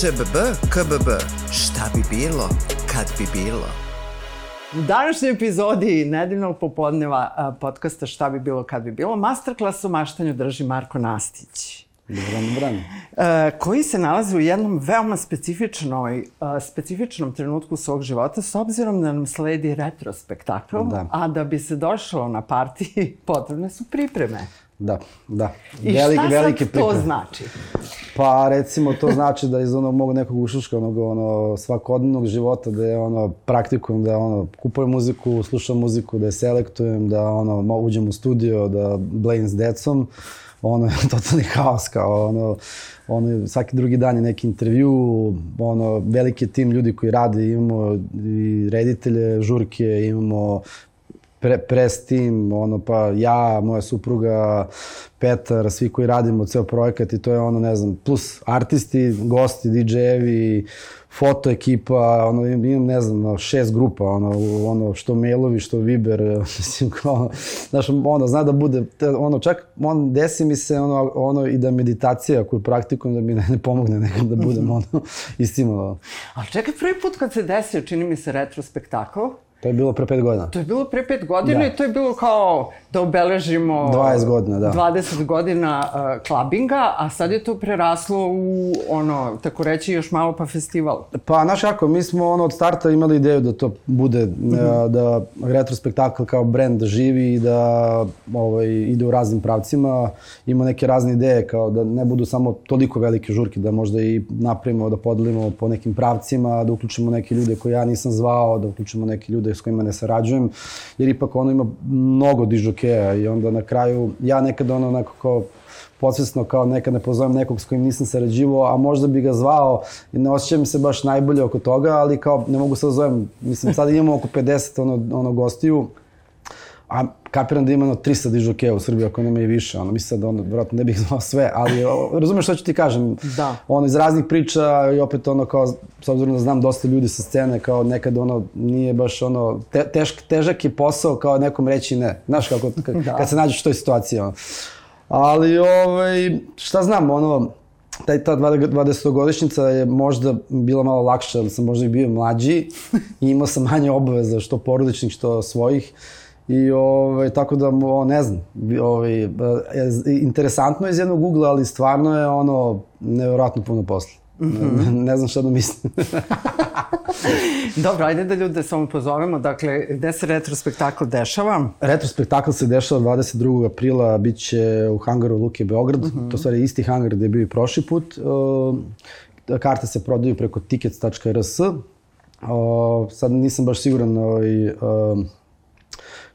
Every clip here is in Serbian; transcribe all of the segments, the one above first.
ŠBB, KBB, šta bi bilo, kad bi bilo. U današnjoj epizodi nedeljnog popodneva a, podcasta Šta bi bilo kad bi bilo, masterclass o maštanju drži Marko Nastić. Dobran, dobran. E, koji se nalazi u jednom veoma specifičnoj, a, specifičnom trenutku svog života s obzirom da nam sledi retrospektakl, Da. a da bi se došlo na partiji potrebne su pripreme. Da, da. I Velike, šta velike sad to znači? Pa recimo to znači da iz onog mog nekog ušuškanog ono, svakodnevnog života da je ono praktikujem da ono kupujem muziku, slušam muziku, da je selektujem, da ono uđem u studio, da blejim s decom, ono je totalni haos kao ono, ono svaki drugi dan je neki intervju, ono veliki tim ljudi koji rade, imamo i reditelje, žurke, imamo pre, tim, ono pa ja, moja supruga, Petar, svi koji radimo ceo projekat i to je ono, ne znam, plus artisti, gosti, DJ-evi, foto ekipa, ono, imam, ne znam, šest grupa, ono, ono, što mailovi, što Viber, mislim, kao, znaš, ono, zna da bude, te- ono, čak, on, desi mi se, ono, ono, i da meditacija koju praktikujem, da mi ne, ne pomogne nekad da budem, ono, istimno, Ali čekaj, prvi put kad se desio, čini mi se, retrospektakl, to je bilo pre pet godina. To je bilo pre pet godina Da. i to je bilo kao da obeležimo... 20 godina, da. 20 godina uh, klabinga, a sad je to preraslo u, ono, tako reći, još malo pa festival. Pa, znaš kako, mi smo ono od starta imali ideju da to bude, mm -hmm. da retrospektakl kao brend živi i da ovaj, ide u raznim pravcima. Ima neke razne ideje kao da ne budu samo toliko velike žurke, da možda i napravimo, da podelimo po nekim pravcima, da uključimo neke ljude koje ja nisam zvao, da uključimo neke ljude s kojima ne sarađujem, jer ipak ono ima mnogo dižokeja i onda na kraju ja nekad ono onako kao podsvesno kao nekad ne pozovem nekog s kojim nisam sarađivao, a možda bi ga zvao i ne osjećam se baš najbolje oko toga, ali kao ne mogu sad da zovem, mislim sad imamo oko 50 ono, ono gostiju, a kapiram da ima ono 300 dižokeja u Srbiji, ako nema i više, ono, mislim sad da ono, vjerojatno ne bih zvao sve, ali o, razumeš što ću ti kažem, Da. ono, iz raznih priča i opet ono kao, s obzirom da znam dosta ljudi sa scene, kao nekad ono, nije baš ono, te, tešk, težak je posao kao nekom reći ne, znaš kako, kad, Da. kad se nađeš u toj situaciji, ono. Ali, ovaj, šta znam, ono, taj, ta 20-godišnjica je možda bila malo lakša, ali sam možda i bio mlađi i imao sam manje obaveza, što porodičnih, što svojih. I ovaj, tako da, mo, ne znam, ovaj, e, interesantno je iz jednog ugla, ali stvarno je ono, nevjerojatno puno posla. ne, ne znam šta da mislim. Dobro, ajde da ljude samo pozovemo. Dakle, gde se retrospektakl dešava? Retrospektakl se dešava 22. aprila, bit će u hangaru Luke Beograd, uh -huh. to stvari isti hangar gde je bio i prošli put. Uh, karte se prodaju preko tickets.rs. Uh, sad nisam baš siguran ovaj,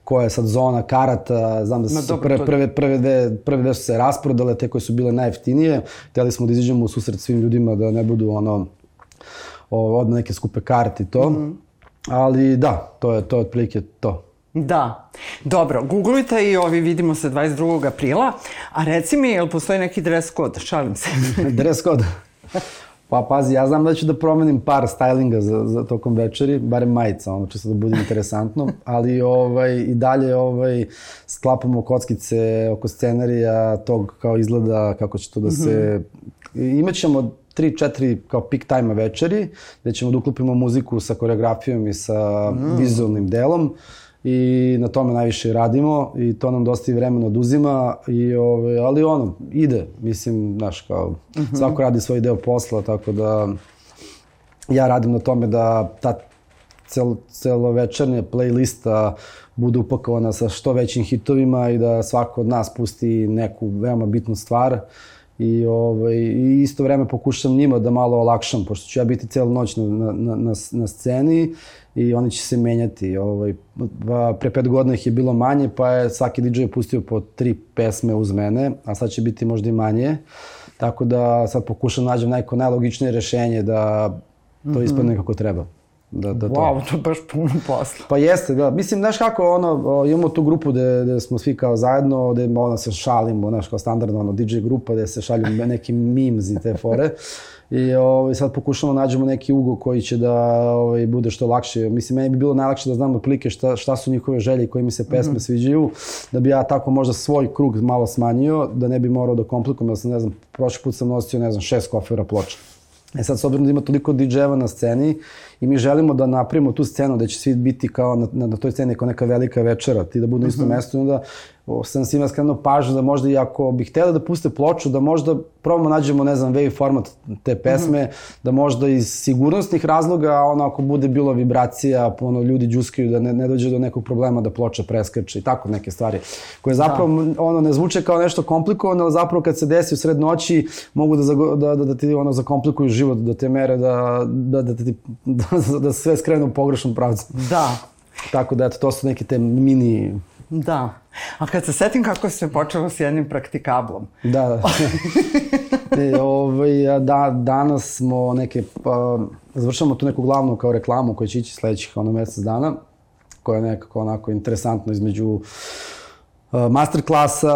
koja je sad zona karata, znam da su dobro, prve, prve, prve, dve, prve dve su se rasprodale, te koje su bile najjeftinije. Hteli smo da izađemo u susret svim ljudima, da ne budu ono, o, odmah neke skupe karte i to. Mm -hmm. Ali da, to je, to je otprilike to. Da. Dobro, googlujte i ovi vidimo se 22. aprila. A reci mi, jel postoji neki dress kod? Šalim se. Dress code. Pa pazi, ja znam da ću da promenim par stylinga za, za tokom večeri, barem majica, ono čisto da bude interesantno, ali ovaj, i dalje ovaj, sklapamo kockice oko scenarija tog kao izgleda, kako će to da se... Imaćemo 3-4 kao peak time večeri, gde ćemo da uklopimo muziku sa koreografijom i sa mm. vizualnim delom i na tome najviše radimo i to nam dosta i vremena oduzima i ove, ali ono ide mislim znaš kao mm -hmm. svako radi svoj deo posla tako da ja radim na tome da ta cel, celovečernja playlista bude upakovana sa što većim hitovima i da svako od nas pusti neku veoma bitnu stvar i, ovaj, i isto vreme pokušam njima da malo olakšam, pošto ću ja biti celu noć na, na, na, na sceni i oni će se menjati. Ovaj, ba, pre pet godina ih je bilo manje, pa je svaki DJ pustio po tri pesme uz mene, a sad će biti možda i manje. Tako da sad pokušam nađem neko najlogičnije rešenje da to ispadne kako treba. Da, da to. Wow, to je baš puno posla. Pa jeste, da. Mislim, znaš kako, ono, imamo tu grupu gde, gde smo svi kao zajedno, gde ono, se šalimo, znaš, kao standardno, ono, DJ grupa, gde se šalju neki memes i te fore. I ovaj, sad pokušamo da nađemo neki ugao koji će da ovaj, bude što lakše. Mislim, meni bi bilo najlakše da znam otprilike šta, šta su njihove želje i koje mi se pesme mm -hmm. sviđaju, da bi ja tako možda svoj krug malo smanjio, da ne bi morao da komplikujem, da sam, ne znam, prošli put sam nosio, ne znam, šest kofera ploča. E sad, s obzirom da ima toliko DJ-eva na sceni i mi želimo da napravimo tu scenu da će svi biti kao na, na, na toj sceni kao neka velika večera, ti da budu na istom mestu i onda sam svima skrenuo pažnju da možda i ako bi hteli da puste ploču, da možda probamo nađemo, ne znam, wave format te pesme, da možda iz sigurnosnih razloga, ono, ako bude bilo vibracija, ono, ljudi džuskaju, da ne, ne dođe do nekog problema da ploča preskače i tako neke stvari, koje zapravo, ono, ne zvuče kao nešto komplikovano, ali zapravo kad se desi u sred noći, mogu da, da, da, da ti, ono, zakomplikuju život do te mere da, da, da, ti, da, da sve skrenu u pogrešnom pravcu. Da, Tako da, eto, to su neke te mini da. A kad se setim kako se počelo s jednim praktikablom. Da, da. e, ovaj, da, danas smo neke, pa, završamo tu neku glavnu kao reklamu koja će ići sledećih ono mesec dana, koja je nekako onako interesantno između uh, masterklasa,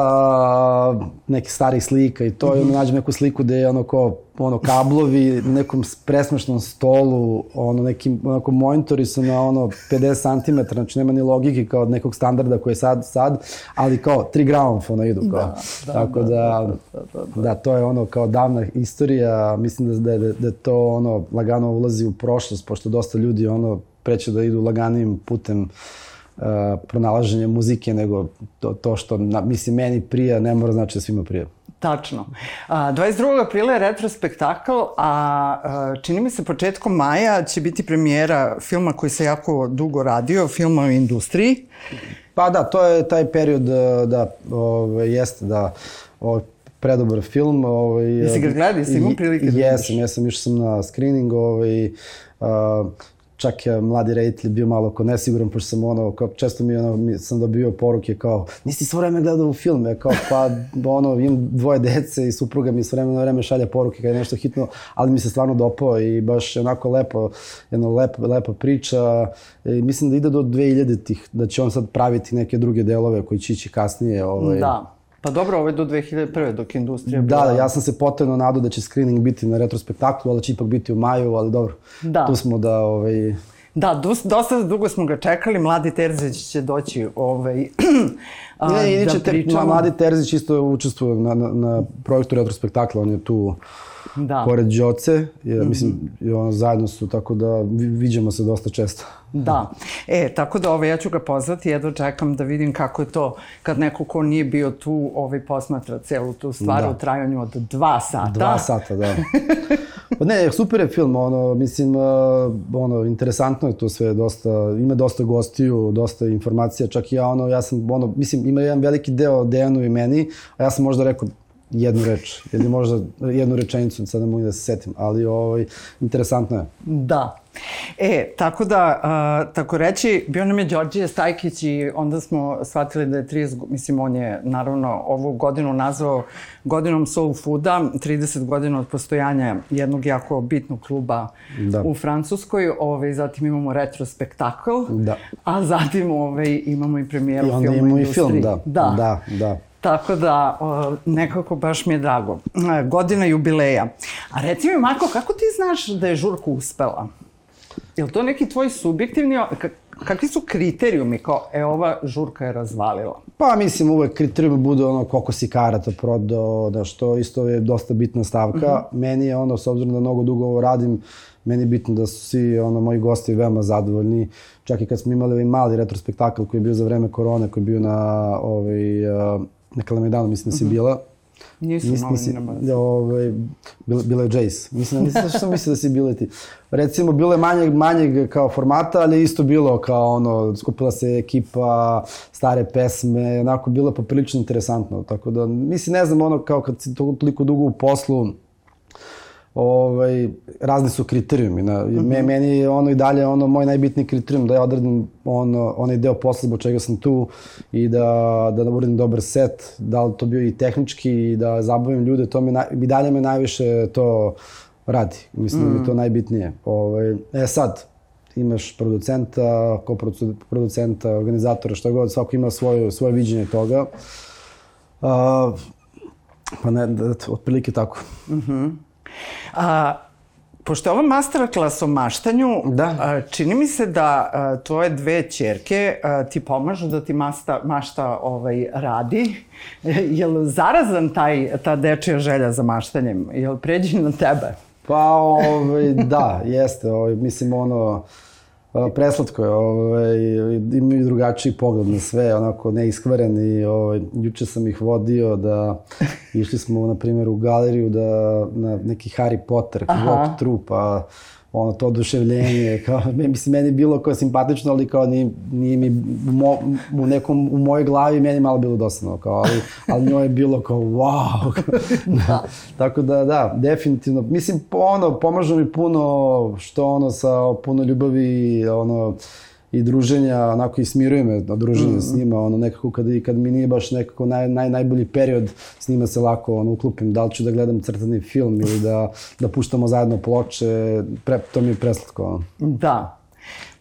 nekih starih slika i to, i onda nađem neku sliku gde je ono kao, ono kablovi na nekom presmešnom stolu, ono nekim, onako monitori su na ono 50 cm, znači nema ni logike kao od nekog standarda koji je sad, sad, ali kao tri gramofona idu kao. Da, da, Tako da, da, da, da, da. da, to je ono kao davna istorija, mislim da, da, da, da to ono lagano ulazi u prošlost, pošto dosta ljudi ono preće da idu laganim putem uh, pronalaženja muzike, nego to, to što, na, mislim, meni prija, ne mora znači da svima prija. Tačno. A, 22. aprila je retrospektakl, a, a čini mi se početkom maja će biti premijera filma koji se jako dugo radio, filma o industriji. Pa da, to je taj period uh, da ove, jeste da ovaj predobar film. Ovaj, Jesi ga gledao? Jesi imao prilike da vidiš? Jesam, jesam, išao sam na screening, ovaj, uh, čak je mladi reditelj bio malo ko nesiguran, pošto sam ono, kao, često mi, ono, mi sam dobio poruke kao, nisi svo vreme gledao u film, ja kao, pa, ono, imam dvoje dece i supruga mi sve vreme na vreme šalje poruke kad je nešto hitno, ali mi se stvarno dopao i baš je onako lepo, jedna lepa, lepa priča, i mislim da ide do 2000-ih, da će on sad praviti neke druge delove koji će ići kasnije, ovaj, Da. Pa dobro, ovo je do 2001. dok je industrija Da, bila... da, ja sam se potrebno nadao da će screening biti na retrospektaklu, ali će ipak biti u maju, ali dobro. Da. Tu smo da, ovaj, Da, dos- dosta dugo smo ga čekali, mladi Terzić će doći ovaj, a, ne, da pričamo. Mladi Terzić isto učestvuje na, na, na projektu retrospektakla, on je tu Da. pored Đoce, je, mislim, i ono, zajedno su, tako da vi- viđamo se dosta često. Da. E, tako da ovaj, ja ću ga pozvati, jedva čekam da vidim kako je to kad neko ko nije bio tu ovaj, posmatra celu tu stvar Da. u trajanju od dva sata. Dva sata, da. Pa ne, super je film, ono, mislim, uh, ono, interesantno je to sve, dosta, ima dosta gostiju, dosta informacija, čak i ja, ono, ja sam, ono, mislim, ima jedan veliki deo Dejanu i meni, a ja sam možda rekao jednu reč, ili možda jednu rečenicu, sad ne mogu da se setim, ali, ovaj, interesantno je. Da. E, tako da, a, tako reći, bio nam je Đorđije Stajkić i onda smo shvatili da je 30, go- mislim, on je naravno ovu godinu nazvao godinom soul fooda, 30 godina od postojanja jednog jako bitnog kluba Da. u Francuskoj, ovaj, zatim imamo retrospektakl, Da. a zatim ovaj, imamo i premijeru I onda imamo i industriji. film, da. Da. Da, da. Tako da, nekako baš mi je drago. E, Godina jubileja. A reci mi, Marko, kako ti znaš da je žurka uspela? Je li to neki tvoj subjektivni... Kakvi su kriterijumi kao, e, ova žurka je razvalila? Pa mislim uvek kriterijum bude ono koliko si karata prodao, da što isto je dosta bitna stavka. Meni je ono, s obzirom da mnogo dugo ovo radim, meni je bitno da su svi ono, moji gosti veoma zadovoljni. Čak i kad smo imali ovaj mali retrospektakl koji je bio za vreme korone, koji je bio na, ovaj, uh, na Kalemegdanu, mislim da si bila. Nisu Nis, nisi, ovaj, bila, bila je Jace. Mislim, da što mislio da si bila ti. Recimo, bilo je manjeg, manjeg kao formata, ali isto bilo kao ono, skupila se ekipa, stare pesme, onako bilo je poprilično interesantno. Tako da, mislim, ne znam, ono, kao kad si to, toliko dugo u poslu, ovaj, razni su kriterijumi. Na, mm -hmm. Meni je ono i dalje ono moj najbitniji kriterijum da ja odradim ono, onaj deo posla zbog čega sam tu i da, da uradim dobar set, da li to bio i tehnički i da zabavim ljude, to me, naj, i dalje me najviše to radi. Mislim mm. da mi to najbitnije. Ovaj, e sad, imaš producenta, koproducenta, organizatora, šta god, svako ima svoje, svoje viđenje toga. Uh, pa ne, da, otprilike tako. Mhm. Mm A, pošto je ovo masterclass o maštanju, Da. a, čini mi se da a, tvoje dve čerke a, ti pomažu da ti masta, mašta ovaj, radi. Je li zarazan taj, ta dečija želja za maštanjem? Je li pređi na tebe? Pa, ovaj, da, jeste, ovaj, mislim, ono, a, preslatko je, ovaj, imaju drugačiji pogled na sve, onako neiskvaren i ovaj, juče sam ih vodio da išli smo, na primjer, u galeriju da, na neki Harry Potter walk through, pa ono, to oduševljenje, kao, mislim, meni bilo kao simpatično, ali kao nije, nije mi mo, u nekom, u mojoj glavi meni malo bilo dosadno, kao, ali, ali njoj je bilo kao, wow, da. Tako da, da, definitivno, mislim, ono, pomažu mi puno, što ono, sa puno ljubavi, ono, i druženja, onako i smiruje me na druženje mm. s njima, ono nekako kad, kad mi nije baš nekako naj, naj, najbolji period, s njima se lako ono, uklupim, da li ću da gledam crtani film ili da, da puštamo zajedno ploče, pre, to mi je preslatko. Ono. Da,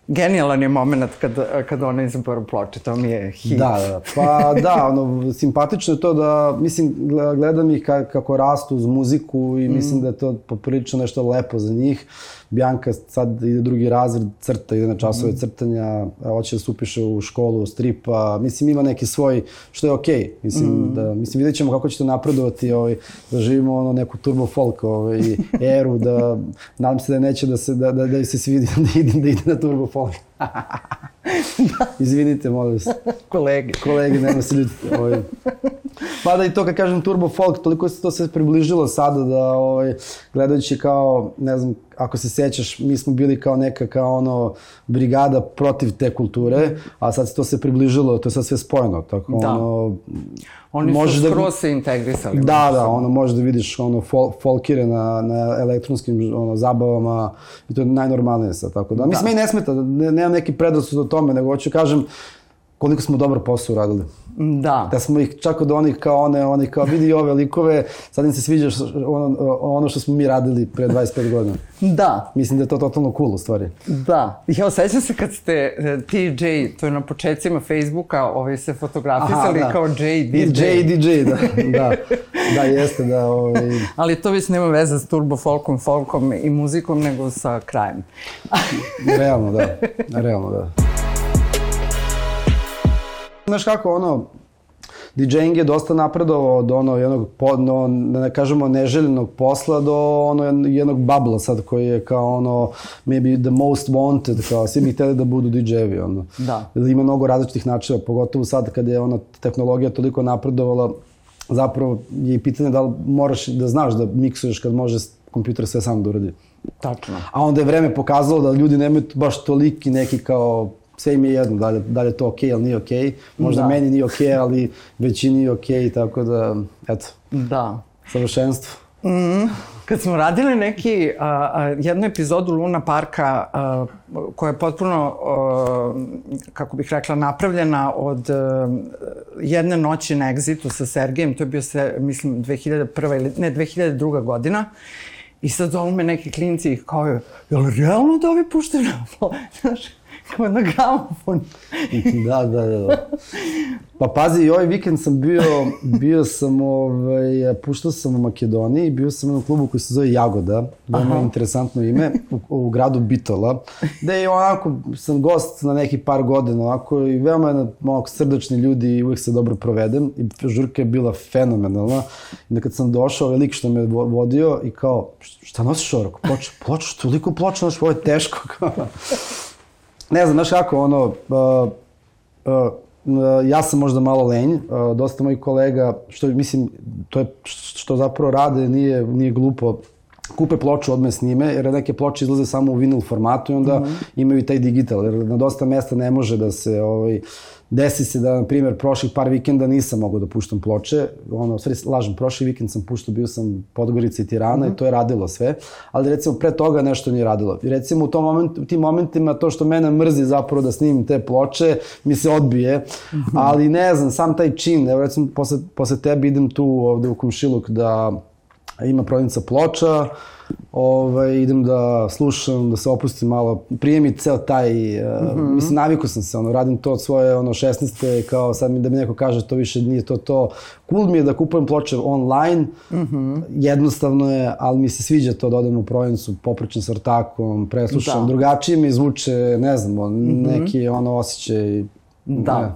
Genijalan je moment kad, kad ona izaboru ploče, to mi je hit. Da, da, pa da, ono, simpatično je to da, mislim, gledam ih kako rastu uz muziku i mislim mm. da je to poprilično nešto lepo za njih. Bjanka sad ide drugi razred, crta, ide na časove mm. crtanja, hoće da se upiše u školu stripa, mislim ima neki svoj, što je okej, okay. mislim, mm. da, mislim vidjet ćemo kako će to napredovati, ovaj, da živimo ono neku turbo folk ovaj, eru, da nadam se da neće da se, da, da, da se svidi da ide, da ide na turbo folk. Izvinite, molim se. Kolege. Kolege, nema se ljudi. Ovaj. Pa da i to kad kažem turbo folk, toliko se to se približilo sada da ovaj, gledajući kao, ne znam, ako se sećaš, mi smo bili kao neka kao ono brigada protiv te kulture, a sad to se približilo, to je sad sve spojeno, tako da. ono... Oni su da skroz da, se integrisali. Da, da, ono, možeš da vidiš ono fol, folkire na, na elektronskim ono, zabavama i to je najnormalnije sad, tako da. da. Mislim, meni ne smeta, ne, nemam neki predrasud o tome, nego hoću kažem koliko smo dobar posao uradili. Da. Da smo ih čak od onih kao one, onih kao vidi ove likove, sad im se sviđa ono, ono što smo mi radili pre 25 godina. Da. Mislim da je to totalno cool u stvari. Da. Ja sećam se kad ste e, TJ, to je na početcima Facebooka, ovaj se fotografisali Aha, da. kao J, DJ. J, DJ, da. Da, da jeste da. Ovaj... Ali to već nema veze s turbo folkom, folkom i muzikom, nego sa krajem. Realno, da. Realno, da. Znaš kako, ono, DJing je dosta napredovao od ono jednog, no, da ne kažemo, neželjenog posla do ono jednog babla sad koji je kao ono, maybe the most wanted, kao svi bi hteli da budu DJ-evi, ono. Da. Ima mnogo različitih načina, pogotovo sad kad je ono, tehnologija toliko napredovala, zapravo je i pitanje da li moraš da znaš da miksuješ kad može kompjuter sve sam da uradi. Tačno. A onda je vreme pokazalo da ljudi nemaju baš toliki neki kao sve im je jedno, da li, da li je to okej okay ili nije okej. Okay. Možda da. meni nije okej, okay, ali većini je okej, okay, tako da, eto. Da. Savršenstvo. Mm, kad smo radili neki, a, a, jednu epizodu Luna Parka a, koja je potpuno, a, kako bih rekla, napravljena od a, jedne noći na Exitu sa Sergejem, to je bio se, mislim, 2001. ili ne, 2002. godina. I sad zovu me neki klinci i kao, je li realno da ovi puštaju na Znaš, kao na gramofon. da, da, da, da. Pa pazi, i ovaj vikend sam bio, bio sam, ovaj, puštao sam u Makedoniji, bio sam u klubu koji se zove Jagoda, veoma interesantno ime, u, u gradu Bitola, gde je onako, sam gost na neki par godina, onako, i veoma je onako, srdačni ljudi i uvek se dobro provedem, i žurka je bila fenomenalna, i da kad sam došao, ovaj lik što me vodio, i kao, šta nosiš ovo? Ploča, ploča, toliko znaš, ovo je teško, kao ne znam, znaš kako, ono, uh, uh, ja sam možda malo lenj, uh, dosta mojih kolega, što mislim, to je što zapravo rade, nije, nije glupo, kupe ploču odme s njime, jer neke ploče izlaze samo u vinil formatu i onda mm -hmm. imaju taj digital, jer na dosta mesta ne može da se ovaj, Desi se da, na primjer, prošlih par vikenda nisam mogao da puštam ploče, ono, u stvari, lažem, prošli vikend sam puštao, bio sam Podgorica i Tirana mm -hmm. i to je radilo sve, ali recimo pre toga nešto nije radilo. I recimo u, tom moment, u tim momentima to što mene mrzi zapravo da snimim te ploče, mi se odbije, mm -hmm. ali ne znam, sam taj čin, evo recimo posle, posle tebe idem tu ovde u Komšiluk da ima prodavnica ploča, ovaj, idem da slušam, da se opustim malo, prije mi ceo taj, mm -hmm. mislim, naviku sam se, ono, radim to od svoje, ono, 16. kao sad mi da mi neko kaže to više nije to to. Cool mi je da kupujem ploče online, mm -hmm. jednostavno je, ali mi se sviđa to da odem u prodavnicu, popričam s ortakom, preslušam, da. drugačije mi zvuče, ne znam, on, mm -hmm. neki ono osjećaj. Da. Ne.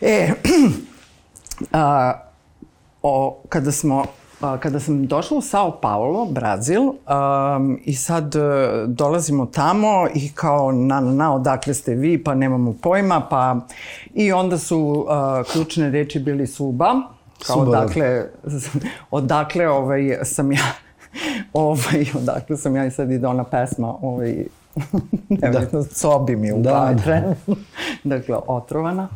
E, a, o, kada smo kada sam došla u Sao Paulo, Brazil, um, i sad uh, dolazimo tamo i kao, na, na, na, odakle ste vi, pa nemamo pojma, pa... I onda su uh, ključne reči bili suba, kao Suba, da. odakle, odakle ovaj, sam ja ovaj, odakle sam ja i sad ide ona pesma, ovaj, nevjetno, da. sobi mi u Da, da. dakle, otrovana.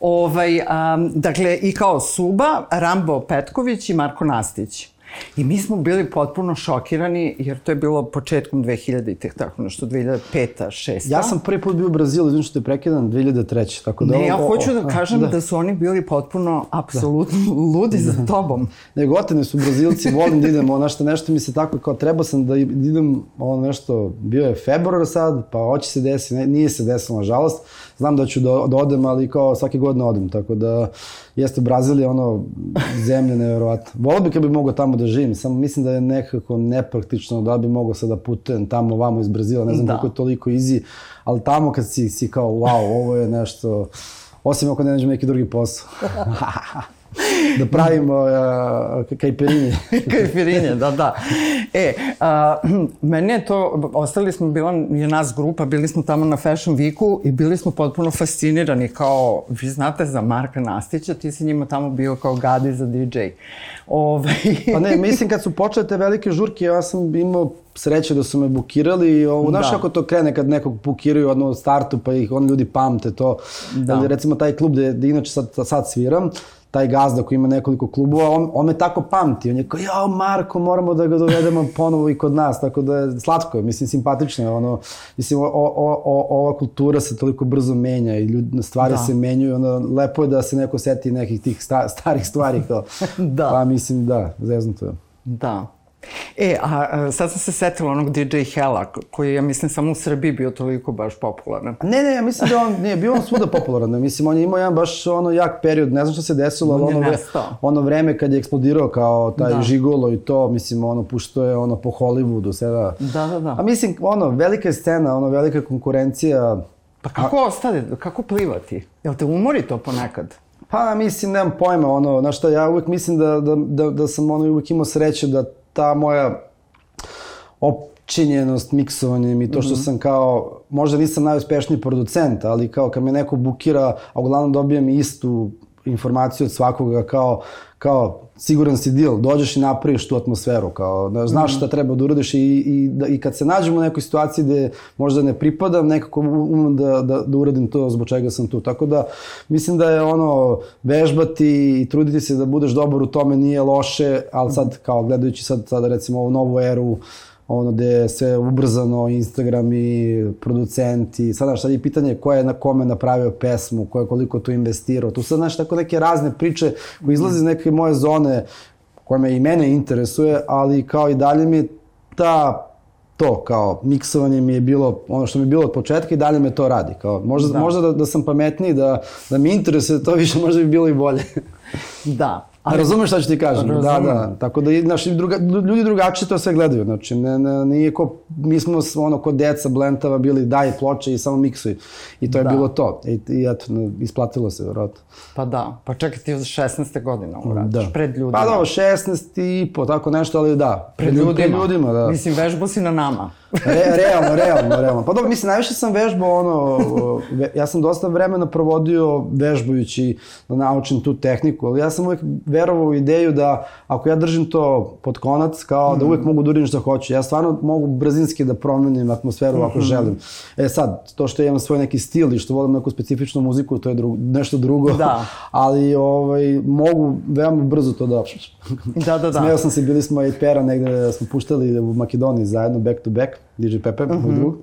Ovaj, um, dakle, i kao Suba, Rambo Petković i Marko Nastić. I mi smo bili potpuno šokirani, jer to je bilo početkom 2000-ih, tako nešto, 2005 6 Ja sam prvi put bio u Brazilu, izvim što te prekidam, 2003. Tako da Ne, ja ovo- hoću da o- kažem da. da su oni bili potpuno, apsolutno ludi za tobom. Nego oteni su Brazilci, volim da idem, ono što nešto mi se tako, kao trebao sam da idem, ono nešto, bio je februar sad, pa hoće se desiti, ne, nije se desilo, nažalost, znam da ću da, da odem, ali kao svake godine odem, tako da jeste Brazil je ono zemlja nevjerovatna. Volio bi kad bi mogao tamo da živim, samo mislim da je nekako nepraktično da bi mogao sad da putujem tamo, vamo iz Brazila, ne znam Da. koliko je toliko easy, ali tamo kad si, si kao, wow, ovo je nešto, osim ako ne nađem neki drugi posao. da pravimo uh, kajperini. Kajfirinje, da, da. E, a, meni je to, ostali smo, bila je nas grupa, bili smo tamo na Fashion Weeku i bili smo potpuno fascinirani, kao, vi znate za Marka Nastića, ti si njima tamo bio kao gadi za DJ. Ove, Pa ne, mislim kad su počele te velike žurke, ja sam imao sreće da su me bukirali i ovo, znaš Da. kako to krene kad nekog bukiraju odno u startu pa ih on ljudi pamte to. Da. Ali recimo taj klub gde, gde inače sad, sad sviram, taj gazda koji ima nekoliko klubova, on, on me tako pamti. On je kao, jao Marko, moramo da ga dovedemo ponovo i kod nas. Tako da je slatko mislim, simpatično je. Ono, mislim, o, o, o, ova kultura se toliko brzo menja i ljudi, stvari Da. se menjaju. Ono, lepo je da se neko seti nekih tih sta, starih stvari. Kao. Da. Pa mislim, da, zeznuto je. Da. E, a, a sad sam se setila onog DJ Hela, koji je, ja mislim, samo u Srbiji bio toliko baš popularan. Ne, ne, ja mislim da on, nije, bio on svuda popularan, ne, mislim, on je imao jedan baš ono jak period, ne znam što se desilo, ali ono, vre, ono vreme kad je eksplodirao kao taj Da. žigolo i to, mislim, ono, pušto je ono po Hollywoodu, sada. Da, da, da. A mislim, ono, velika je scena, ono, velika konkurencija, Pa kako ostade, kako plivati? Jel te umori to ponekad? Pa mislim, nemam pojma, ono, znaš šta, ja uvek mislim da, da, da, da sam ono, uvek imao sreće da ta moja opčinjenost miksovanjem i to što sam kao, možda nisam najuspešniji producent, ali kao kad me neko bukira, a uglavnom dobijem istu informaciju od svakoga kao, kao siguran si deal, dođeš i napraviš tu atmosferu, kao, da znaš šta treba da uradiš i, i, da, i kad se nađem u nekoj situaciji gde možda ne pripadam, nekako umem da, da, da uradim to zbog čega sam tu. Tako da mislim da je ono, vežbati i truditi se da budeš dobar u tome nije loše, ali sad kao gledajući sad, sad recimo ovu novu eru, ono gde je sve ubrzano, Instagram i producenti, sada šta je pitanje ko je na kome napravio pesmu, ko je koliko tu investirao, tu sad znaš tako neke razne priče koje izlaze iz neke moje zone koje me i mene interesuje, ali kao i dalje mi ta to kao miksovanje mi je bilo ono što mi je bilo od početka i dalje me to radi kao možda Da. da. možda da, da sam pametniji da da mi interesuje to više možda bi bilo i bolje. Da. Ali razumeš šta ću ti kažem? Da, da. Tako da naši druga, ljudi drugačije to sve gledaju. Znači, ne, ne, nije ko, mi smo ono kod deca blentava bili daj ploče i samo miksuj. I to je Da. bilo to. I, i eto, isplatilo se, vjerojatno. Pa da, pa čekaj ti od 16. godina uradiš, pred ljudima. Pa dobro, 16 i po, tako nešto, ali da. Pred ljud- ljudima. Pred ljudima, da. Mislim, vežbu si na nama. Re, realno, realno, realno. Pa dobro, mislim, najviše sam vežbao, ono, ja sam dosta vremena provodio vežbajući da naučim tu tehniku, ali ja sam uvek verovao u ideju da ako ja držim to pod konac, kao da uvek mogu da uradim što hoću. Ja stvarno mogu brzinski da promenim atmosferu ako želim. E sad, to što ja imam svoj neki stil i što volim neku specifičnu muziku, to je drugo, nešto drugo. Da. Ali ovaj, mogu veoma brzo to da... Da, da, da. Smeo sam se, bili smo i pera negde, smo puštali u Makedoniji zajedno, back to back, DJ Pepe, moj Mhm. drug.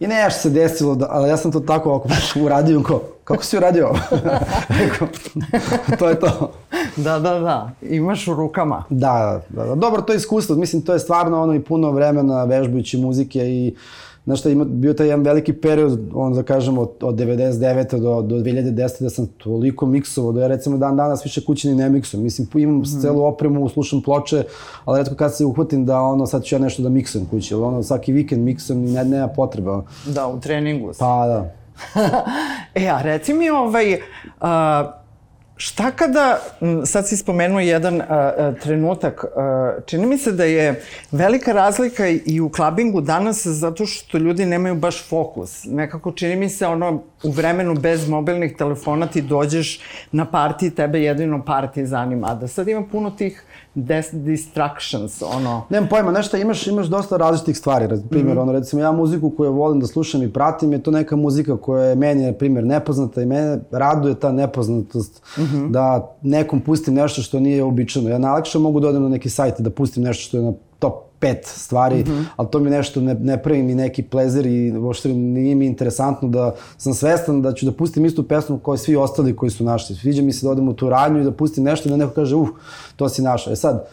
I ne, što se desilo, da, ali ja sam to tako ovako uradio, ko, kako si uradio? Rekao, to je to. Da, da, da. Imaš u rukama. Da, da, da, dobro, to je iskustvo, mislim, to je stvarno ono i puno vremena vežbajući muzike i Znaš šta, ima, bio taj jedan veliki period, on da kažemo, od, od 99. do, do 2010. da sam toliko miksovao, da ja recimo dan danas više kući ni ne miksujem. Mislim, imam mm. celu opremu, slušam ploče, ali redko kad se uhvatim da ono, sad ću ja nešto da miksujem kući, ali ono, svaki vikend miksujem i ne, nema potreba. Da, u treningu si. Pa da. e, a reci mi, ovaj, a, Šta kada, sad si spomenuo jedan a, a, trenutak, a, čini mi se da je velika razlika i u klabingu danas zato što ljudi nemaju baš fokus. Nekako čini mi se ono u vremenu bez mobilnih telefona ti dođeš na parti, tebe jedino parti zanima. Da sad ima puno tih des distractions, ono... Nemam pojma, nešto imaš, imaš dosta različitih stvari. Primjer, mm -hmm. ono, recimo, ja muziku koju volim da slušam i pratim je to neka muzika koja je meni, na primjer, nepoznata i mene raduje ta nepoznatost mm -hmm. da nekom pustim nešto što nije običano. Ja najlakše mogu da odem na neki sajt i da pustim nešto što je na pet stvari, mm -hmm. ali to mi nešto ne, ne pravi mi neki plezer i uopšte nije mi interesantno da sam svestan da ću da pustim istu pesmu kao svi ostali koji su našli. Sviđa mi se da odem u tu radnju i da pustim nešto i da neko kaže, uh, to si našao. E sad,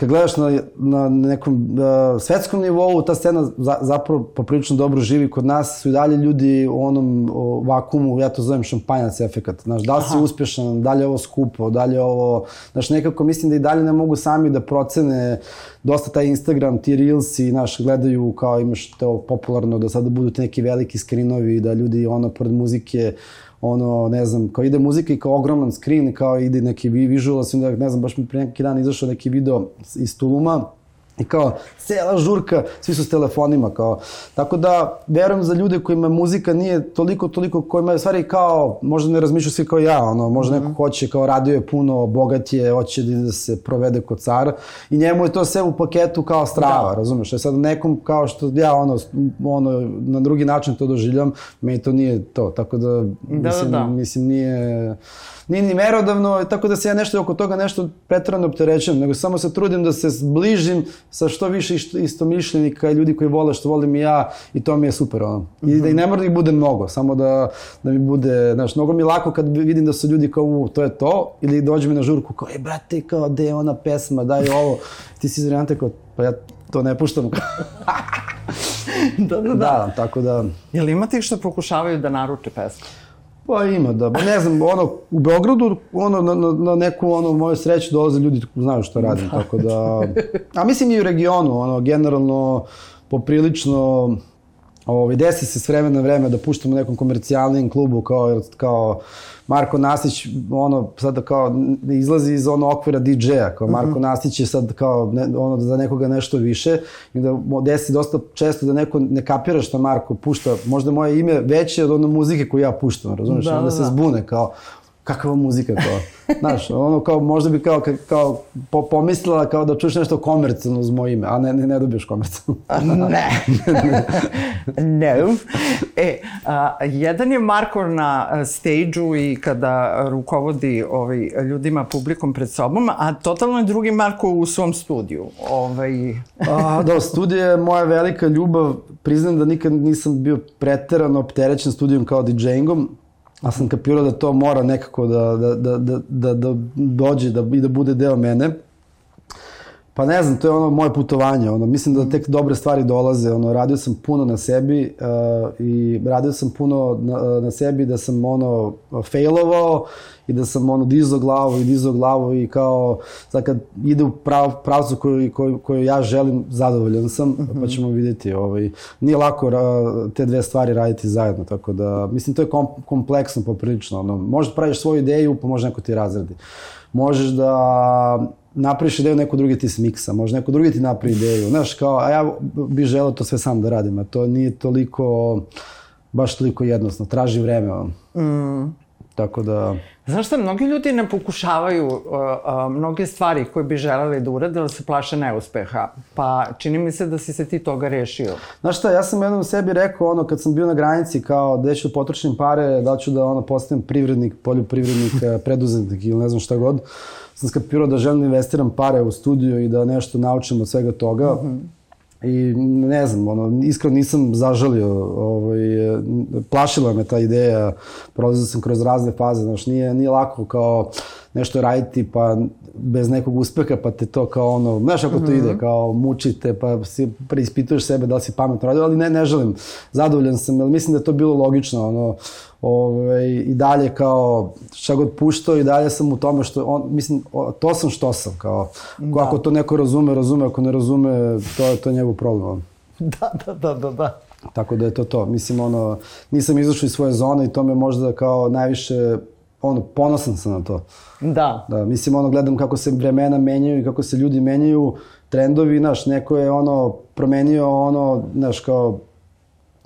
kad gledaš na, na nekom uh, svetskom nivou, ta scena za, zapravo poprilično dobro živi kod nas, su i dalje ljudi u onom o, vakumu, ja to zovem šampanjac efekat. Znaš, da li si uspješan, da li je ovo skupo, da li je ovo... Znaš, nekako mislim da i dalje ne mogu sami da procene dosta taj Instagram, ti reels i naš gledaju kao imaš to popularno da sada budu ti neki veliki skrinovi da ljudi ono pored muzike ono, ne znam, kao ide muzika i kao ogroman screen, kao ide neki visual, da, ne znam, baš mi pre neki dan izašao neki video iz Tuluma, I kao, cela žurka, svi su s telefonima, kao. Tako da, verujem za ljude kojima muzika nije toliko, toliko, kojima je stvari kao, možda ne razmišljaju svi kao ja, ono, možda mm -hmm. neko hoće, kao radio je puno, bogat je, hoće da se provede kod cara i njemu je to sve u paketu kao strava, da. razumeš? E sad nekom kao što ja, ono, ono, na drugi način to doživljam, meni to nije to, tako da, da, da mislim, da, da. mislim nije nije ni merodavno, tako da se ja nešto oko toga nešto pretrano opterećujem, nego samo se trudim da se zbližim sa što više istomišljenika, ljudi koji vole što volim i ja i to mi je super ono. I mm -hmm. da i ne mora da ih bude mnogo, samo da, da mi bude, znaš, mnogo mi lako kad vidim da su ljudi kao, u, to je to, ili dođe mi na žurku kao, e brate, kao, gde je ona pesma, daj ovo, ti si iz kao, pa ja to ne puštam. da, da, da. Da, tako da... Jel ima tih što pokušavaju da naruče pesmu? Pa ima, da. Ne znam, ono, u Beogradu, ono, na, na, na neku, ono, moju sreću dolaze ljudi koji znaju šta radim, da. tako da... A mislim i u regionu, ono, generalno, poprilično, ovaj, desi se s vremena na vreme da puštamo nekom komercijalnim klubu, kao, kao, Marko Nasić, ono, sad kao, izlazi iz ono okvira DJ-a, kao Marko mm -hmm. Nasić je sad kao, ne, ono, za nekoga nešto više, i da desi dosta često da neko ne kapira šta Marko pušta, možda moje ime veće od ono muzike koju ja puštam, razumiješ, da, onda da, se da. zbune, kao, kakva muzika kao. Znaš, ono kao, možda bi kao, kao po, pomislila kao da čuješ nešto komercijalno uz moje ime, a ne, ne, ne dobiješ komercijalno. ne. ne. E, a, jedan je Marko na stage-u i kada rukovodi ovaj, ljudima, publikom pred sobom, a totalno je drugi Marko u svom studiju. Ovaj... a, da, studija je moja velika ljubav. Priznam da nikad nisam bio preterano opterećen studijom kao DJ-ingom a sam kapirao da to mora nekako da, da, da, da, da, da dođe da, i da bude deo mene. Pa ne znam, to je ono moje putovanje, ono, mislim da tek dobre stvari dolaze, ono, radio sam puno na sebi uh, i radio sam puno na, na sebi da sam ono failovao i da sam ono dizao glavu i dizao glavu i kao sad kad ide u prav, pravcu koju, koju, koju ja želim, zadovoljan sam, mm -hmm. pa ćemo vidjeti. Ovaj, nije lako ra, te dve stvari raditi zajedno, tako da mislim to je kom, kompleksno poprilično. Ono, možeš da praviš svoju ideju, pa može neko ti razredi. Možeš da napraviš ideju, neko drugi ti smiksa, može neko drugi ti napravi ideju. Znaš, kao, a ja bih želeo to sve sam da radim, a to nije toliko, baš toliko jednostavno, traži vreme. Mm. Tako da... Znaš šta, mnogi ljudi ne pokušavaju uh, uh, mnoge stvari koje bi želeli da urade, ali se plaše neuspeha. Pa čini mi se da si se ti toga rešio. Znaš šta, ja sam jednom sebi rekao, ono, kad sam bio na granici, kao da ću potrošim pare, da ću da ono, postavim privrednik, poljoprivrednik, preduzetnik ili ne znam šta god, sam skapirao da želim da investiram pare u studiju i da nešto naučim od svega toga. Mm -hmm I ne znam, ono, iskreno nisam zažalio, ovaj, plašila me ta ideja, prolazio sam kroz razne faze, znaš, nije, nije lako kao nešto raditi pa bez nekog uspeha pa te to kao ono, znaš ako to -hmm. ide, kao mučite pa si preispituješ sebe da li si pametno radio, ali ne, ne želim, zadovoljan sam, ali mislim da je to bilo logično, ono, ovaj, i dalje kao šta god puštao i dalje sam u tome što on, mislim, to sam što sam, kao, da. ako to neko razume, razume, ako ne razume, to je to njegov problem. Da, da, da, da, da. Tako da je to to. Mislim, ono, nisam izašao iz svoje zone i to me možda kao najviše ono, ponosan sam na to. Da. Da, mislim, ono, gledam kako se vremena menjaju i kako se ljudi menjaju, trendovi, znaš, neko je, ono, promenio, ono, znaš, kao,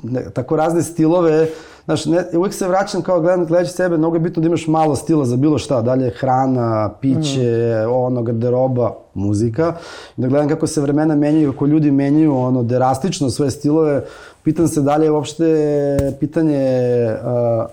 ne, tako razne stilove, znaš, ne, uvijek se vraćam kao gledam, gledajući sebe, mnogo je bitno da imaš malo stila za bilo šta, dalje hrana, piće, mm. ono, garderoba, muzika, da gledam kako se vremena menjaju, kako ljudi menjaju, ono, drastično svoje stilove, pitam se da li je uopšte pitanje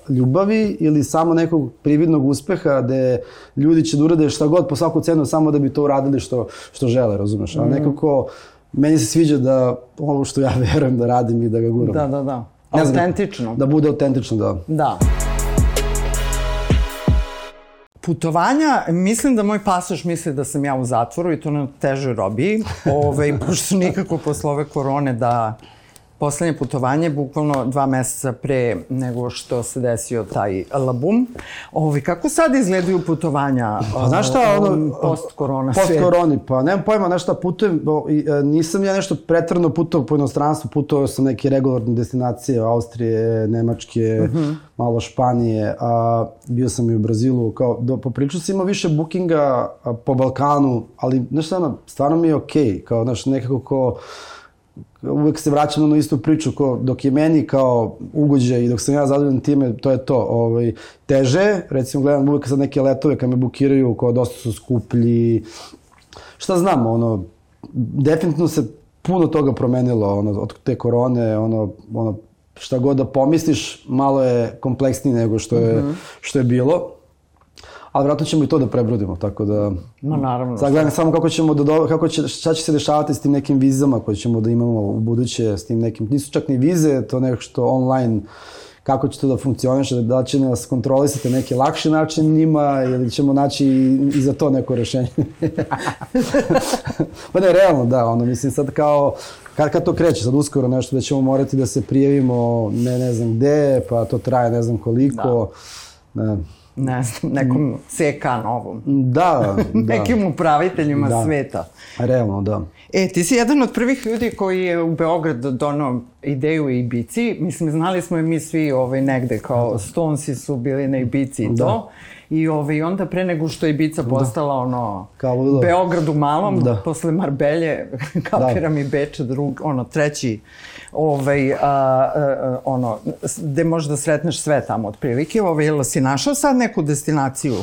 uh, ljubavi ili samo nekog prividnog uspeha gde ljudi će da urade šta god po svaku cenu samo da bi to uradili što, što žele, razumeš? A nekako meni se sviđa da ovo što ja verujem da radim i da ga guram. Da, da, da. Autentično. Da bude autentično, da. Da. Putovanja, mislim da moj pasoš misli da sam ja u zatvoru i to na težoj robiji, Ove, pošto nikako posle ove korone da poslednje putovanje, bukvalno dva meseca pre nego što se desio taj labum. Ovi, kako sad izgledaju putovanja Pa znaš šta, ono, post-korona post koroni, pa nemam pojma, znaš šta, putujem, e, nisam ja nešto pretvrno putovao po inostranstvu, putovao sam neke regularne destinacije, Austrije, Nemačke, uh -huh. malo Španije, a bio sam i u Brazilu, kao, do, popričao sam imao više bookinga a, po Balkanu, ali, znaš šta, stvarno mi je okej, okay, kao, znaš, nekako ko, uvek se vraćam na istu priču, ko, dok je meni kao ugođaj i dok sam ja zadovoljan time, to je to. Ovaj, teže, recimo gledam uvek sad neke letove kad me bukiraju, kao dosta su skuplji, šta znam, ono, definitivno se puno toga promenilo, ono, od te korone, ono, ono, šta god da pomisliš, malo je kompleksnije nego što je, mm -hmm. što je bilo ali vratno ćemo i to da prebrodimo, tako da... Ma naravno. Sad gledam samo kako ćemo da, do, kako će, šta će se dešavati s tim nekim vizama koje ćemo da imamo u buduće, s tim nekim, nisu čak ni vize, to nešto online, kako će to da funkcioniše, da će nas kontrolisati neki lakši način njima ili ćemo naći i za to neko rešenje. pa ne, realno, da, ono, mislim sad kao, kad, kad to kreće, sad uskoro nešto da ćemo morati da se prijavimo ne, ne znam gde, pa to traje ne znam koliko. Da. Ne ne znam, nekom CK novom. Da, da. Nekim upraviteljima da. sveta. Realno, da. E, ti si jedan od prvih ljudi koji je u Beograd donao ideju o Ibici. Mislim, znali smo i mi svi ovaj, negde kao Stonesi su bili na Ibici i da. to. I ovaj, onda pre nego što je Ibiza da. postala ono, kao Beograd u malom, da. posle Marbelje, kapiram da. i Beče, drug, ono, treći ovaj, a, a, ono, gde možeš da sretneš sve tamo otprilike. Ovaj, jel si našao sad neku destinaciju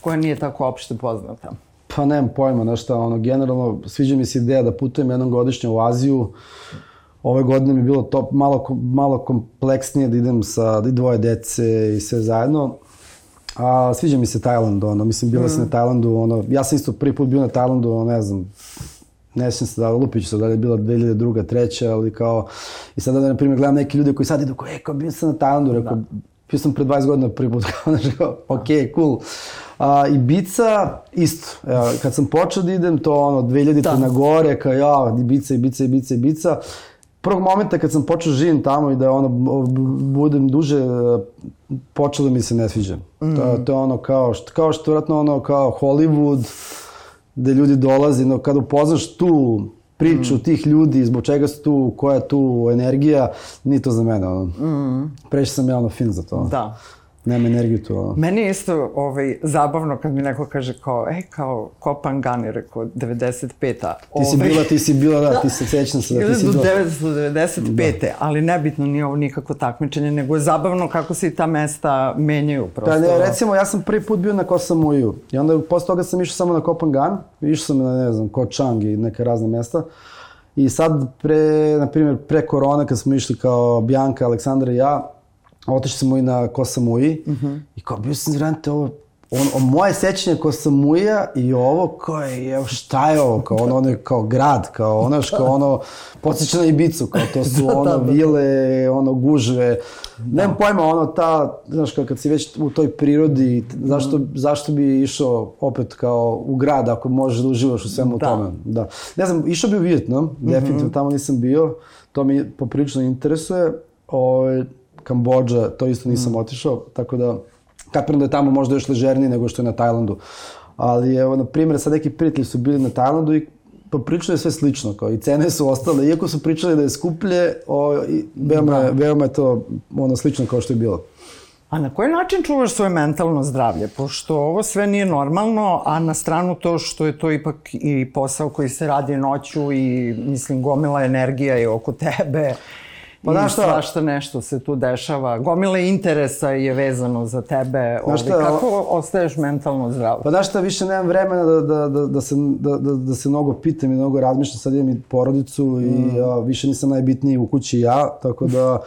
koja nije tako opšte poznata? Pa nemam pojma, nešto, ono, generalno, sviđa mi se ideja da putujem jednom godišnje u Aziju. Ove godine mi je bilo to malo, malo kompleksnije da idem sa da dvoje dece i sve zajedno. A sviđa mi se Tajland, ono, mislim, bila mm. sam na Tajlandu, ono, ja sam isto prvi put bio na Tajlandu, ono, ne znam, ne sjećam se da Lupić se da je bila 2002. treća, ali kao, i sada da, na primjer, gledam neke ljude koji sad idu, kao, e, kao, bio sam na Tajlandu, rekao, da. bio sam pre 20 godina prvi put, kao, znači, kao, ok, cool. A, Ibica, isto, ja, kad sam počeo da idem, to ono, 2000 da. na gore, kao, ja, Ibica, Ibica, Ibica, Ibica, prvog momenta kad sam počeo da živim tamo i da ono, budem duže, počelo mi se ne sviđa. Mm. To, to je ono kao, kao što vratno ono kao Hollywood, gde ljudi dolaze, no kada upoznaš tu priču mm. tih ljudi, zbog čega su tu, koja je tu energija, nije to za mene. Ono. Mm. Preći sam ja ono fin za to. Da. Nema energiju tu. Ono. Meni je isto ovaj, zabavno kad mi neko kaže kao, ej, kao Kopan Gani, rekao, 95-a. Ti si ovaj, bila, ti si bila, da, ti se sećam se da ti si bila. 1995. Da. Ali nebitno nije ovo nikako takmičenje, nego je zabavno kako se i ta mesta menjaju prosto. Da, ne, recimo, ja sam prvi put bio na Kosamuju i onda posle toga sam išao samo na Kopan Gan, išao sam na, ne znam, Kočang i neke razne mesta. I sad, pre, na primjer, pre korona, kad smo išli kao Bjanka, Aleksandra i ja, otišli smo i na Kosamuji uh -huh. i kao bio sam zrante ovo on, on, moje sećanje ko Samuja i ovo kao je, evo šta je ovo, kao ono, ono je kao grad, kao ono, kao ono, podsjeća na Ibicu, kao to su da, da, ono da, da, vile, ono gužve, da. nemam pojma, ono ta, znaš, kao kad si već u toj prirodi, zašto, mm. zašto bi išao opet kao u grad ako možeš da uživaš u svemu da. tome, da. Ne znam, išao bi u Vijetnam, mm -hmm. definitivno tamo nisam bio, to mi poprilično interesuje, o, ovaj, Kambođa, to isto nisam mm. otišao, tako da kapiram da je tamo možda još ležerniji nego što je na Tajlandu. Ali evo, na primjer, sad neki prijatelji su bili na Tajlandu i popričali je sve slično, kao i cene su ostale, iako su pričali da je skuplje, o, i veoma, da. veoma je to ono slično kao što je bilo. A na koji način čuvaš svoje mentalno zdravlje? Pošto ovo sve nije normalno, a na stranu to što je to ipak i posao koji se radi noću i, mislim, gomila energija je oko tebe. Pa I šta? svašta nešto se tu dešava. Gomila interesa je vezano za tebe. Znaš šta, kako ostaješ mentalno zdrav? Pa znaš šta, više nemam vremena da, da, da, da, se, da, da, da se mnogo pitam i mnogo razmišljam. Sad imam i porodicu mm. i a, više nisam najbitniji u kući ja, tako da...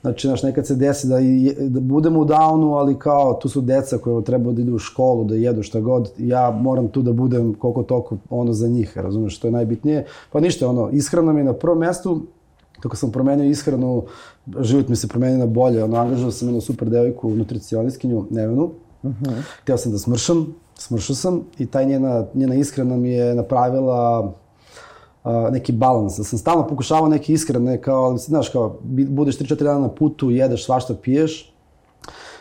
Znači, znaš, nekad se desi da, i, da budemo u downu, ali kao tu su deca koje treba da idu u školu, da jedu šta god, ja moram tu da budem koliko toliko ono za njih, razumeš, što je najbitnije. Pa ništa, ono, ishrana mi na prvom mestu, kako sam promenio ishranu, život mi se promenio na bolje, ono, angažao sam jednu super devojku, nutricionistkinju, Nevenu, uh mhm. -huh. htio sam da smršam, smršao sam i taj njena, njena ishrana mi je napravila uh, neki balans, da sam stalno pokušavao neki ishrane, kao, znaš, kao, budeš 3-4 dana na putu, jedeš svašta, piješ,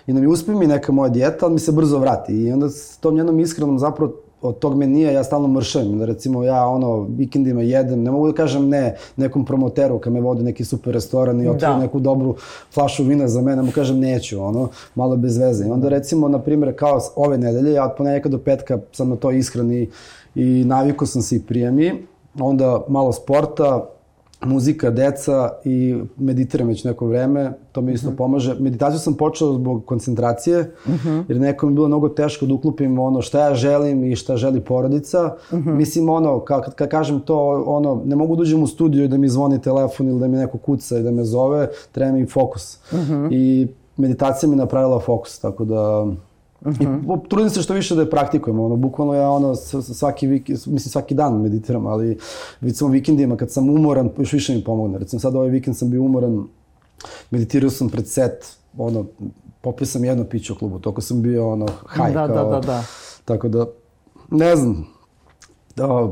i da mi uspe mi neka moja dijeta, ali mi se brzo vrati. I onda s tom njenom ishranom zapravo od tog menija ja stalno mršem. Da recimo ja ono vikendima jedem, ne mogu da kažem ne nekom promoteru kad me vodi neki super restoran i otvori da. neku dobru flašu vina za mene, mu kažem neću, ono, malo bez veze. I onda recimo, na primjer, kao ove nedelje, ja od ponedjeljka do petka sam na to ishrani i naviku sam se i prijemi, onda malo sporta, muzika, deca i meditiram već neko vreme, to mi isto mhm. pomaže. Meditaciju sam počeo zbog koncentracije, uh mhm. -huh. jer neko mi bilo mnogo teško da uklupim ono šta ja želim i šta želi porodica. Uh mhm. -huh. Mislim, ono, kad, kad kažem to, ono, ne mogu da uđem u studio i da mi zvoni telefon ili da mi neko kuca i da me zove, treba mi fokus. Uh -huh. I meditacija mi napravila fokus, tako da Uh -huh. I trudim se što više da je praktikujem, ono, bukvalno ja ono, svaki, vik, mislim, svaki dan meditiram, ali recimo vikendima kad sam umoran, još više mi pomogne. Recimo sad ovaj vikend sam bio umoran, meditirao sam pred set, ono, popio sam jedno piće u klubu, toko sam bio ono, haj, da, kao, da, da, da. Tako da, ne znam, da,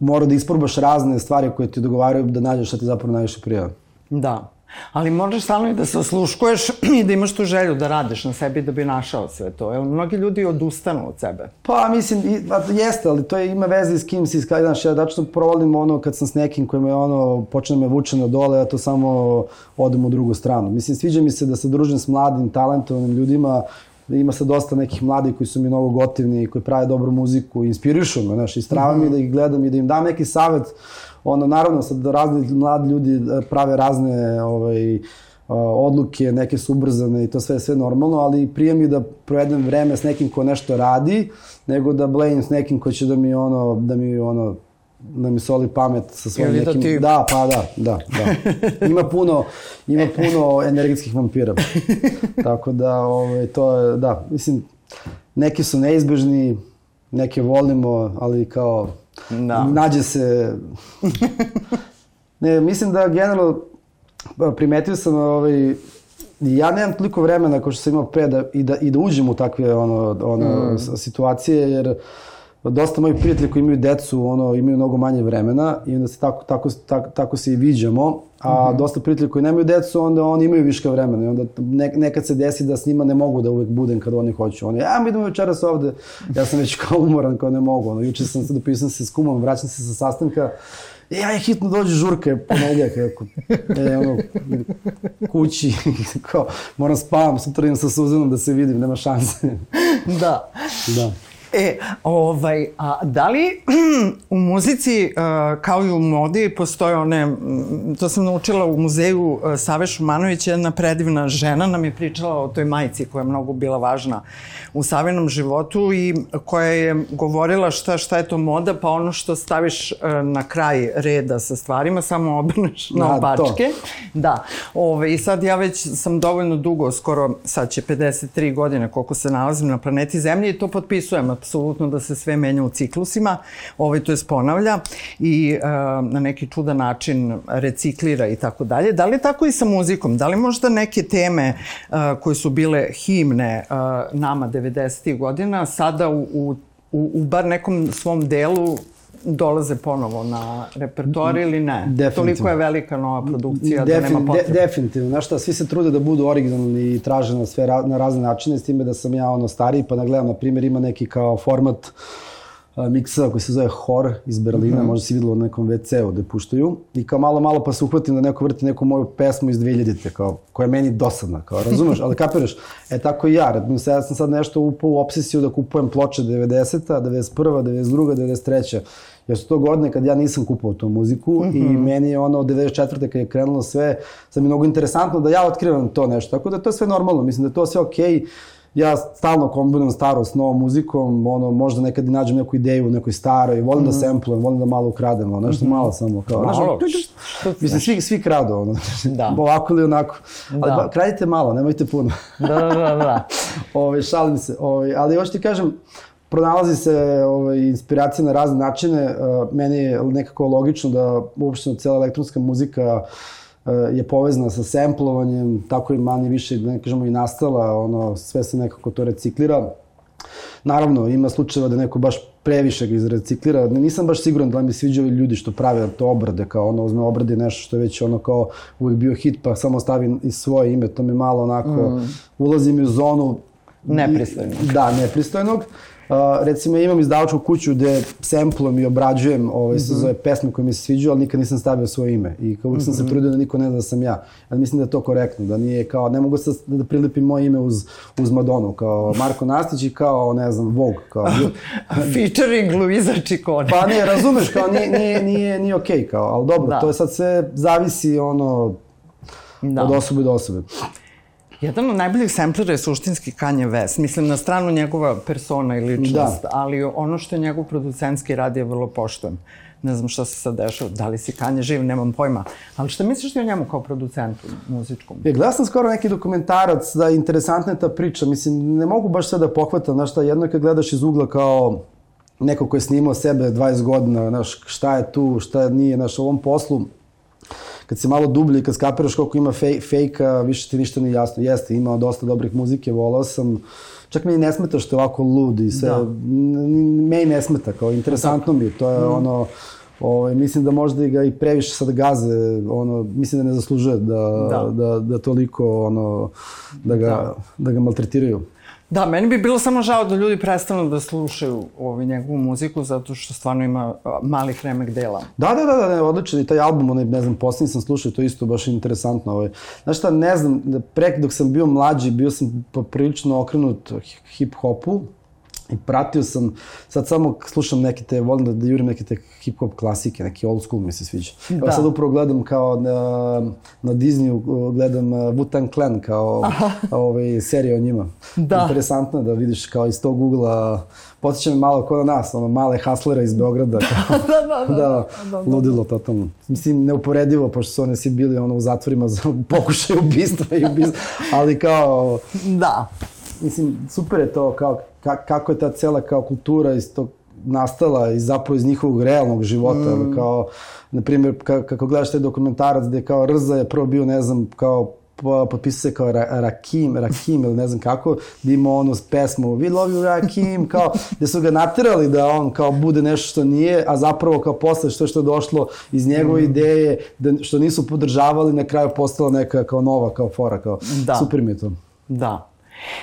mora da isprobaš razne stvari koje ti dogovaraju da nađeš šta ti zapravo najviše prija. Da. Ali možeš stalno i da se osluškuješ i da imaš tu želju da radiš na sebi da bi našao sve to. Jer mnogi ljudi odustanu od sebe. Pa, mislim, i, pa, jeste, ali to je, ima veze s kim si, znaš, ja dačno provolim ono kad sam s nekim koji me ono, počne me vuče na dole, ja to samo odem u drugu stranu. Mislim, sviđa mi se da se družim s mladim, talentovanim ljudima da ima se dosta nekih mladih koji su mi mnogo gotivni koji prave dobru muziku inspirišu me, znaš, i strava mm -hmm. mi da ih gledam i da im dam neki savet ono, naravno, sad razni mladi ljudi e, prave razne ovaj, e, odluke, neke su ubrzane i to sve sve normalno, ali prije mi da provedem vreme s nekim ko nešto radi, nego da blejim s nekim ko će da mi ono, da mi ono, da mi soli pamet sa svojim Ili nekim... Da, ti... da, pa da, da, da. Ima puno, ima puno energetskih vampira. Tako da, ovaj, to je, da, mislim, neki su neizbežni, neke volimo, ali kao Da. Nađe se... ne, mislim da generalno primetio sam ovaj, ja nemam toliko vremena kao što sam imao pre da, i, da, i da uđem u takve ono, ono, mm. situacije, jer dosta mojih prijatelja koji imaju decu, ono, imaju mnogo manje vremena i onda se tako, tako, tako, tako se i viđamo, a mm -hmm. dosta prijatelja koji nemaju decu, onda oni imaju viška vremena i onda ne, nekad se desi da s njima ne mogu da uvek budem kad oni hoću. Oni, ja mi idemo večeras ovde, ja sam već kao umoran, kao ne mogu. Ono, juče sam se dopisao se s kumom, vraćam se sa sastanka, E, aj hitno dođe žurke ponedljak, ako, e, ono, kući, kao, moram spavam, sutra idem sa Suzanom da se vidim, nema šanse. da. Da. E, ovaj, a da li u muzici, uh, kao i u modi, postoje one, to sam naučila u muzeju uh, Save Šumanović, jedna predivna žena nam je pričala o toj majici koja je mnogo bila važna u Savinom životu i koja je govorila šta, šta je to moda, pa ono što staviš uh, na kraj reda sa stvarima, samo obrneš na opačke. Da. Ove, I sad ja već sam dovoljno dugo, skoro sad će 53 godine koliko se nalazim na planeti Zemlji i to potpisujem apsolutno da se sve menja u ciklusima, ovaj to je ponavlja i uh, na neki čudan način reciklira i tako dalje. Da li tako i sa muzikom? Da li možda neke teme uh, koje su bile himne uh, nama 90. godina sada u, u, u bar nekom svom delu dolaze ponovo na repertoar ili ne? Toliko je velika nova produkcija Defin, da nema potrebe. De, definitivno. Znaš šta, svi se trude da budu originalni i traže na sve na razne načine, s time da sam ja ono stariji, pa da gledam, na primjer, ima neki kao format miksa koji se zove Hor iz Berlina, mm -hmm. možda si videlo na nekom WC-u da puštaju. I kao malo, malo pa se uhvatim da neko vrti neku moju pesmu iz 2000-te, kao, koja je meni dosadna, kao, razumeš, ali kapiraš, e tako i ja, redom se, ja sam sad nešto upao u obsesiju da kupujem ploče 90-a, 91 92 93 jer su to godine kad ja nisam kupovao tu muziku mm -hmm. i mhm. meni je ono od 94. kad je krenulo sve, sad mi mnogo interesantno da ja otkrivam to nešto, tako da to je sve normalno, mislim da je to sve okej. Okay ja stalno kombinujem staro s novom muzikom, ono, možda nekad i nađem neku ideju u nekoj staroj, volim mm. da samplujem, volim da malo ukradem, ono, nešto mm -hmm. malo samo, kao, malo, znaš, mislim, svi, svi kradu, ono, da. ovako ili onako, ali da. ba, kradite malo, nemojte puno. da, da, da, da. Ove, šalim se, ove, ali još ti kažem, pronalazi se ovaj, inspiracija na razne načine. Meni je nekako logično da uopšte cela elektronska muzika uh, je povezana sa semplovanjem, tako i manje više, da ne kažemo, i nastala, ono, sve se nekako to reciklira. Naravno, ima slučajeva da neko baš previše ga izreciklira. Nisam baš siguran da mi sviđaju ljudi što prave to obrade, kao ono uzme obrade nešto što je već ono kao uvijek bio hit pa samo stavi i svoje ime, to mi malo onako, mm. ulazim u zonu nepristojnog. Da, nepristojnog. Uh, recimo imam izdavačku kuću gde semplom i obrađujem ovaj, mm -hmm. se zove pesme koje mi se sviđaju, ali nikad nisam stavio svoje ime. I kao uvijek sam mm -hmm. se mhm. trudio da niko ne zna da sam ja. Ali mislim da je to korektno, da nije kao, ne mogu sad da prilipim moje ime uz, uz Madonu, kao Marko Nastić i kao, ne znam, Vogue. Kao, Featuring Luisa Čikone. pa ne, razumeš, kao nije, nije, nije, nije okej, okay, kao, ali dobro, da. to je sad sve zavisi ono, da. od osobe do osobe. Jedan od najboljih semplera je suštinski Kanye West. Mislim, na stranu njegova persona i ličnost, da. ali ono što je njegov producentski rad je vrlo poštovan. Ne znam šta se sad dešava, da li si Kanye živ, nemam pojma. Ali šta misliš ti o njemu kao producentu muzičkom? Ja, gledao sam skoro neki dokumentarac, da interesantna je ta priča. Mislim, ne mogu baš sve da pohvatam, znaš šta, jedno je kad gledaš iz ugla kao neko ko je snimao sebe 20 godina, znaš, šta je tu, šta nije, znaš, u ovom poslu, kad se malo dublje i kad skapiraš koliko ima fej, fejka, više ti ništa nije jasno. Jeste, ima dosta dobrih muzike, volao sam. Čak mi ne smeta što je ovako lud i sve. Da. Me ne smeta, kao interesantno mi. To je mm. ono, Ovaj, mislim da možda i ga i previše sad gaze, ono, mislim da ne zaslužuje da, da. da, da toliko, ono, da ga, da. da ga maltretiraju. Da, meni bi bilo samo žao da ljudi prestanu da slušaju ovaj, njegovu muziku, zato što stvarno ima malih remek dela. Da, da, da, da, ne, odličan i taj album, onaj, ne znam, posljednji sam slušao, to isto baš interesantno. Ovaj. Znaš šta, ne znam, pre dok sam bio mlađi, bio sam prilično okrenut hip-hopu, I pratio sam, sad samo slušam neke te, volim da, da jurim neke te hip-hop klasike, neki old school mi se sviđa. Da. Evo sad upravo gledam kao na, na Disneyu, gledam uh, Wu-Tang Clan kao ovaj, serija o njima. Da. Interesantno da vidiš kao iz tog ugla, potiče me malo na nas, ono male haslera iz Beograda. Kao, da, da, da, da, da, da, ludilo totalno. Mislim, neuporedivo, pošto su oni svi bili ono, u zatvorima za pokušaj ubistva i ubistva, ali kao... Da. Mislim, super je to, kao ka, kako je ta cela kao kultura iz tog nastala i zapravo iz njihovog realnog života, mm. kao, na primjer, kako gledaš taj dokumentarac gde kao Rza je prvo bio, ne znam, kao potpisao se kao Ra Rakim, Rakim ili ne znam kako, da ima onu pesmu We love you Rakim, kao, gde su ga naterali da on kao bude nešto što nije, a zapravo kao posle što što je došlo iz njegove mm. ideje, da, što nisu podržavali, na kraju postala neka kao nova, kao fora, kao da. super mi je to. Da.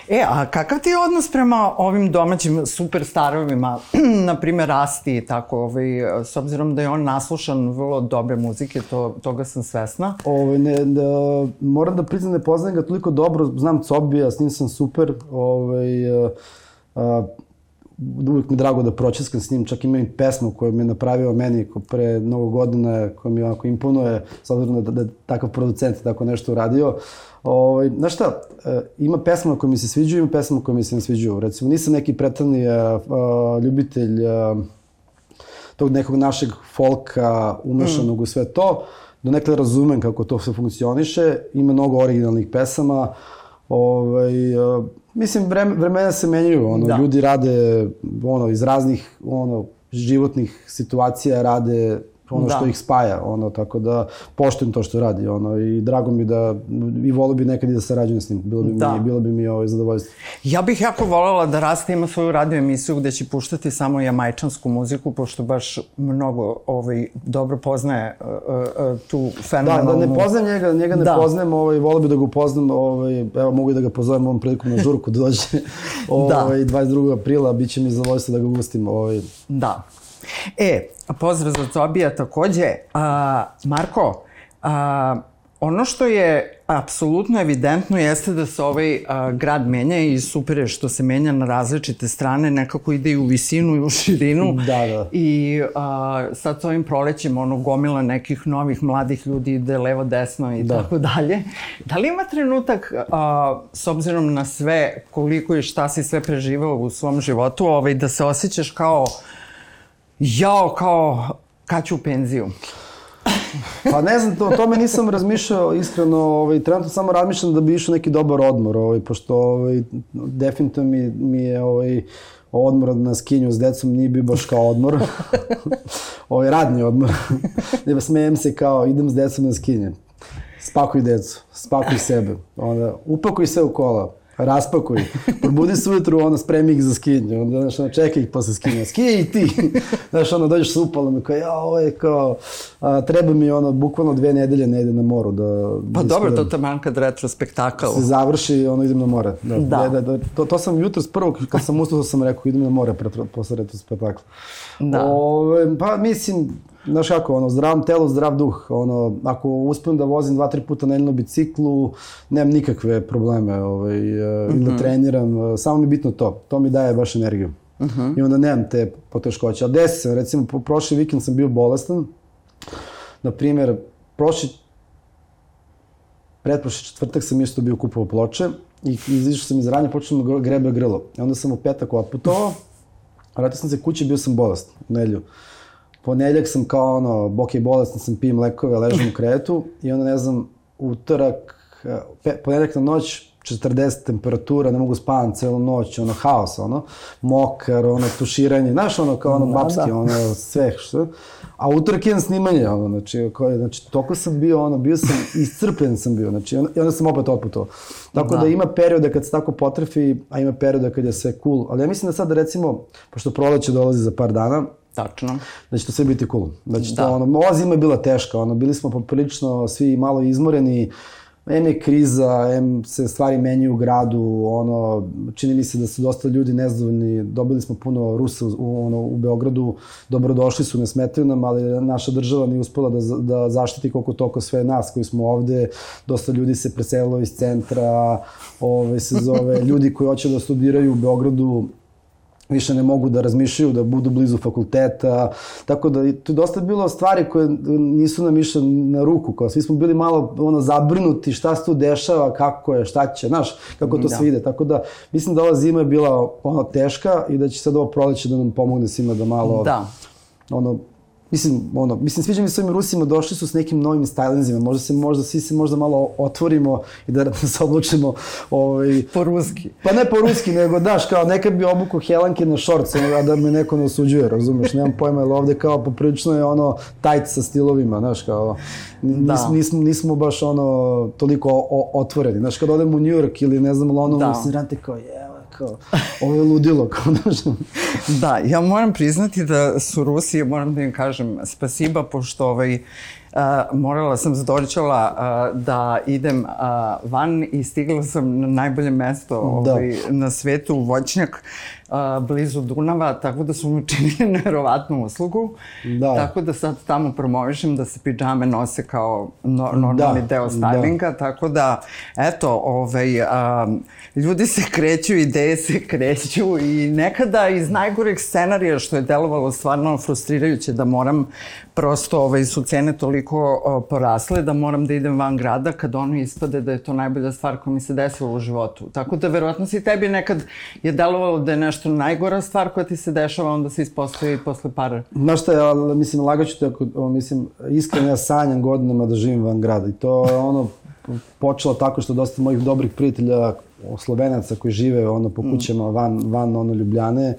E, a kakav ti je odnos prema ovim domaćim superstarovima, na primer Rasti i tako, ovaj, s obzirom da je on naslušan vrlo dobre muzike, to, toga sam svesna? Ovaj, ne, da, moram da priznam, ne poznajem ga toliko dobro, znam Cobija, s njim sam super, ovaj, a, a, uvijek mi drago da pročeskam s njim, čak ima i pesmu koju mi je napravio meni pre mnogo godina, koja mi onako imponuje, s obzirom da, da, da takav producent tako nešto uradio. Ovaj, znaš šta, e, ima pesma koje mi se sviđaju, ima pesma koje mi se ne sviđaju. Recimo, nisam neki pretani uh, uh, ljubitelj uh, tog nekog našeg folka umešanog mm. u sve to. Do nekada razumem kako to sve funkcioniše. Ima mnogo originalnih pesama. Ovaj, uh, mislim, vreme, vremena se menjaju. Ono, da. Ljudi rade ono, iz raznih ono, životnih situacija, rade ono Da. što ih spaja, ono, tako da poštujem to što radi, ono, i drago mi da, i volio bi nekad i da sarađujem s njim, bilo bi Da. mi, bilo bi mi ovaj, zadovoljstvo. Ja bih jako voljela da Rasta ima svoju radio emisiju gde će puštati samo jamajčansku muziku, pošto baš mnogo ovaj, dobro poznaje uh, uh, tu Da, fenomenalnu... da ne poznajem njega, njega ne Da. poznajem, ovaj, volio bi da ga upoznam, ovaj, evo mogu i da ga pozovem ovom prilikom na žurku da dođe Da. ovaj, 22. aprila, bit će mi zadovoljstvo da ga ugostim. Ovaj, Da. E, pozdrav za Tobija takođe. A, Marko, a, ono što je apsolutno evidentno jeste da se ovaj a, grad menja i super je što se menja na različite strane, nekako ide i u visinu i u širinu. Da, da. I a, sad s ovim prolećem ono gomila nekih novih mladih ljudi ide levo desno i Da. tako dalje. Da li ima trenutak, a, s obzirom na sve koliko i šta si sve preživao u svom životu, ovaj, da se osjećaš kao jao, kao kad ću u penziju? Pa ne znam, to, o tome nisam razmišljao iskreno, ovaj, trenutno samo razmišljam da bi išao neki dobar odmor, ovaj, pošto ovaj, definitivno mi, mi je ovaj, odmor na skinju s decom nije bio baš kao odmor. ovaj, radni odmor. ne smejem se kao idem s decom na skinje. Spakuj decu, spakuj sebe. Onda, upakuj sve u kola. Raspakuj. Probudi se ujutru, ono, spremi ih za skinje. Onda, znaš, ono, čekaj ih posle skinja. Skij i ti. znaš, ono, dođeš sa upalom i kao, ja, ovo je kao, a, treba mi, ono, bukvalno dve nedelje ne ide na moru. Da, Pa da dobro, da to taman kad retrospektakl. se završi ono, idem na more. Da, Da. da, da, to, to sam jutro s prvog, kad sam ustao, sam rekao, idem na more pre, posle retrospektakla. Da. Ove, pa mislim, znaš kako, ono, zdravom telu, zdrav duh. Ono, ako uspijem da vozim dva, tri puta nedeljno biciklu, nemam nikakve probleme ovaj, mm -hmm. ili da treniram. eh, Samo mi je bitno to. To mi daje baš energiju. Mm -hmm. I onda nemam te poteškoće. A desi se, recimo, po- prošli vikend sam bio bolestan. Na primjer, prošli pretprošli četvrtak sam isto bio kupovao ploče i izišao sam iz ranja, počeo da grebe grlo. I onda sam u petak otputovao, vratio sam se kući, bio sam bolest u nedelju. Ponedeljak sam kao ono, bok je bolestan, sam pijem lekove, ležem u kretu i onda ne znam, utorak, eh, pe, ponedeljak na noć, 40 temperatura, ne mogu spavam celu noć, ono, haos, ono, mokar, ono, tuširanje, znaš, ono, kao ono, Da, babski, da. ono, sve, što, a utorak idem snimanje, ono, znači, koje, znači, toliko sam bio, ono, bio sam, iscrpljen sam bio, znači, i onda sam opet otputovao. Tako. Da. da ima perioda kad se tako potrefi, a ima perioda kad je sve cool, ali ja mislim da sad, recimo, pošto proleće dolazi za par dana, Tačno. da će to sve biti cool. Da će Da. to, ono, ova zima je bila teška, ono, bili smo poprilično svi malo izmoreni, Em je kriza, em se stvari menjaju u gradu, ono, čini mi se da su dosta ljudi nezadovoljni, dobili smo puno Rusa u, ono, u Beogradu, dobrodošli su, ne smetaju nam, ali naša država nije uspela da, da zaštiti koliko toliko sve nas koji smo ovde, dosta ljudi se preselilo iz centra, ove, se zove, ljudi koji hoće da studiraju u Beogradu, više ne mogu da razmišljaju, da budu blizu fakulteta, tako da tu je dosta bilo stvari koje nisu nam išle na ruku, kao svi smo bili malo ono zabrinuti šta se tu dešava, kako je, šta će, znaš, kako to Da. sve ide, tako da mislim da ova zima je bila ono teška i da će sad ovo proleće da nam pomogne svima da malo, Da. ono, Mislim, ono, mislim, sviđa mi se ovim Rusima, došli su s nekim novim stylinzima, možda se, možda, svi se možda malo otvorimo i da se odlučimo, ovaj, Po ruski. Pa ne po ruski, nego daš, kao nekad bi obuku helanke na šorce, a da me neko ne osuđuje, razumeš, nemam pojma, jer ovde kao poprilično je ono tajt sa stilovima, znaš, kao, nis, Da. nismo, nismo baš ono toliko o, otvoreni, znaš, kad odem u New York ili ne znam, London, Da. da. si rante kao, je, kao, ovo je ludilo, kao, znaš, Da, ja moram priznati da su Rusije, moram da im kažem spasiba, pošto ovaj, a, morala sam zdočala a, da idem a, van i stigla sam na najbolje mesto ovaj, na svetu, u voćnjak, a, blizu Dunava, tako da su mi učinili neverovatnu uslugu. Da. Tako da sad tamo promovišem da se pidžame nose kao no, normalni Da, deo da. stylinga, tako da, eto, ovaj, a, ljudi se kreću, ideje se kreću i nekada iz najgoreg scenarija, što je delovalo stvarno frustrirajuće da moram, prosto ovaj, su cene toliko o, porasle da moram da idem van grada kad ono ispade da je to najbolja stvar koja mi se desila u životu. Tako da verovatno si tebi nekad je delovalo da je nešto najgora stvar koja ti se dešava, onda se ispostavi posle par Znaš šta, ja, mislim, lagaću te, ako, mislim, iskreno ja sanjam godinama da živim van grada i to je ono počelo tako što dosta mojih dobrih prijatelja, slovenaca koji žive ono po kućama van, van ono Ljubljane,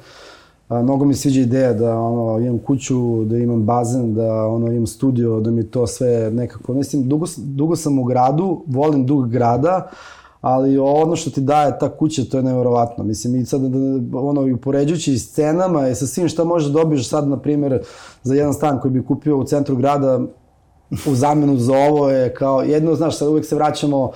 A, mnogo mi sviđa ideja da ono, imam kuću, da imam bazen, da ono, imam studio, da mi to sve nekako... Mislim, dugo, dugo sam u gradu, volim dug grada, ali ono što ti daje ta kuća, to je nevjerovatno. Mislim, i sad, da, ono, i upoređujući scenama i sa svim šta možeš da dobiješ sad, na primjer, za jedan stan koji bi kupio u centru grada, u zamenu za ovo je kao, jedno, znaš, sad uvek se vraćamo,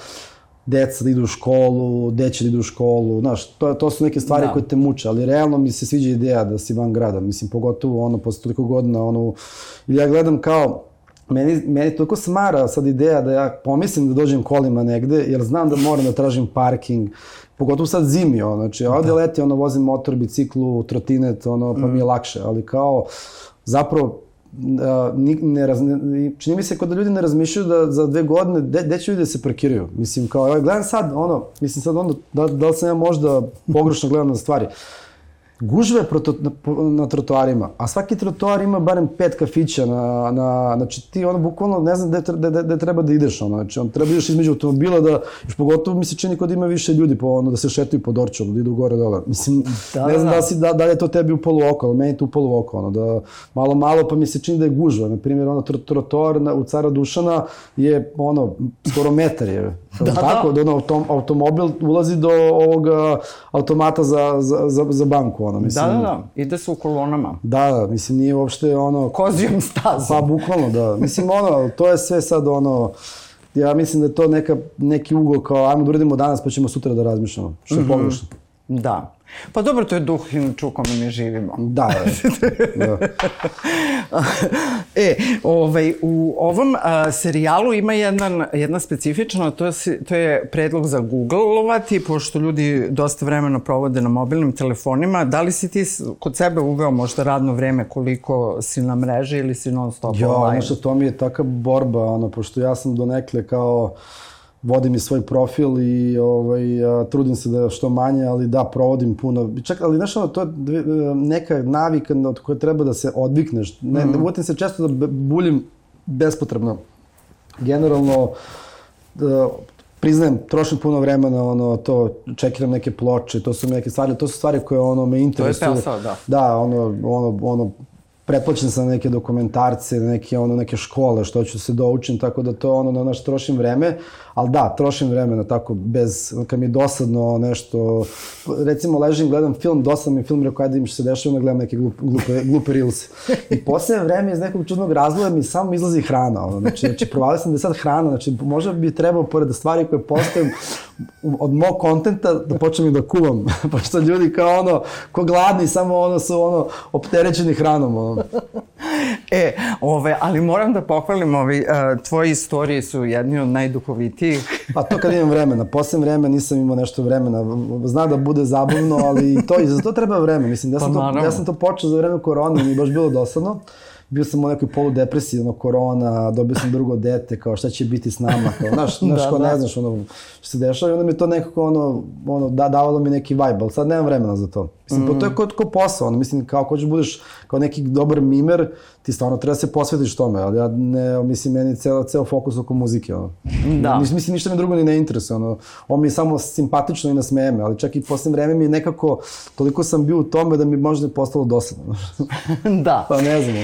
deca da idu u školu, deće da idu u školu, znaš, to, to su neke stvari da. koje te muče, ali realno mi se sviđa ideja da si van grada, mislim, pogotovo ono, posle toliko godina, ono, ja gledam kao, meni, meni toliko smara sad ideja da ja pomislim da dođem kolima negde, jer znam da moram da tražim parking, pogotovo sad zimi, ono, znači, ovde da. leti, ono, vozim motor, biciklu, trotinet, ono, pa mm. mi je lakše, ali kao, zapravo, ne raz, ne, čini mi se kod da ljudi ne razmišljaju da za dve godine, gde, gde će ljudi da se parkiraju? Mislim, kao, gledam sad, ono, mislim sad ono, da, da li sam ja možda pogrešno gledam na stvari gužve proto, na, na trotoarima, a svaki trotoar ima barem pet kafića na, na znači ti ono bukvalno ne znam gde, gde, gde treba da ideš, ono, znači on treba da ideš između automobila da, još pogotovo mi se čini kod ima više ljudi po ono, da se šetaju po Dorčolu, da idu gore dole, mislim, da, ne znam da, da, si, da, da je to tebi u polu oko, ali meni je to u polu oko, ono, da malo malo pa mi se čini da je gužva, na primjer ono tr trotoar na, u Cara Dušana je ono, skoro metar je, da, tako, da, da ono, autom, automobil ulazi do ovoga automata za, za, za, za banku, ono, mislim. Da, da, da, ide se u kolonama. Da, da, mislim, nije uopšte ono... Kozijom stazom. Pa, bukvalno, da. Mislim, ono, to je sve sad ono... Ja mislim da je to neka, neki ugo kao, ajmo da uradimo danas pa ćemo sutra da razmišljamo, što je mm -hmm. pogrešno. Da. Pa dobro, to je duh u kome mi živimo. Da, da. e, ovaj, u ovom a, serijalu ima jedan, jedna specifična, to je, to je predlog za Google-ovati, pošto ljudi dosta vremena provode na mobilnim telefonima. Da li si ti kod sebe uveo možda radno vreme koliko si na mreži ili si non stop jo, online? Jo, ono to mi je taka borba, ono, pošto ja sam donekle kao vodim i svoj profil i ovaj, a, trudim se da što manje, ali da, provodim puno. Čak, ali znaš, ono, to je neka navika od koje treba da se odvikneš. Ne, mm -hmm. se često da buljim bespotrebno. Generalno, da, priznajem, trošim puno vremena, ono, to, čekiram neke ploče, to su neke stvari, to su stvari koje, ono, me interesuju. To je posao, da. Da, ono, ono, ono, pretplaćen sam na neke dokumentarce, na neke, ono, neke škole, što ću se doučim, tako da to ono, na naš trošim vreme, ali da, trošim vremena tako, bez, kad mi je dosadno nešto, recimo ležim, gledam film, dosadno mi film, rekao, ajde im što se dešava, onda gledam neke glupe, glupe, glupe reels. I poslednje vreme iz nekog čudnog razloga mi samo izlazi hrana, ono, znači, znači provalio sam da je sad hrana, znači možda bi trebao, pored stvari koje postavim od mog kontenta, da počnem i da kuvam, pošto ljudi kao ono, ko gladni, samo ono su ono, opterećeni hranom, ono. E, ove, ali moram da pohvalim, ovi, uh, tvoje istorije su jedni od najduhovitijih. pa to kad imam vremena, posle vremena nisam imao nešto vremena. Zna da bude zabavno, ali to, i za to treba vreme. Mislim, ja sam, pa, to, ja sam to počeo za vreme korone mi je baš bilo dosadno bio sam u nekoj poludepresiji, ono, korona, dobio sam drugo dete, kao šta će biti s nama, kao, znaš, znaš, da, ko da. ne znaš, ono, što se dešava i onda mi to nekako, ono, ono, da, davalo mi neki vibe, ali sad nemam vremena za to. Mislim, mm. pa to je ko, ko posao, ono, mislim, kao ko ćeš budeš kao neki dobar mimer, ti stvarno treba da se posvetiš tome, ali ja ne, mislim, meni ceo, ceo fokus oko muzike, ono. Da. Mislim, mislim, ništa me drugo ni ne interesuje, ono, on mi je samo simpatično i nasmeje me, ali čak i posle vreme mi je nekako, toliko sam bio u tome da mi možda je postalo dosadno. da. pa ne znam.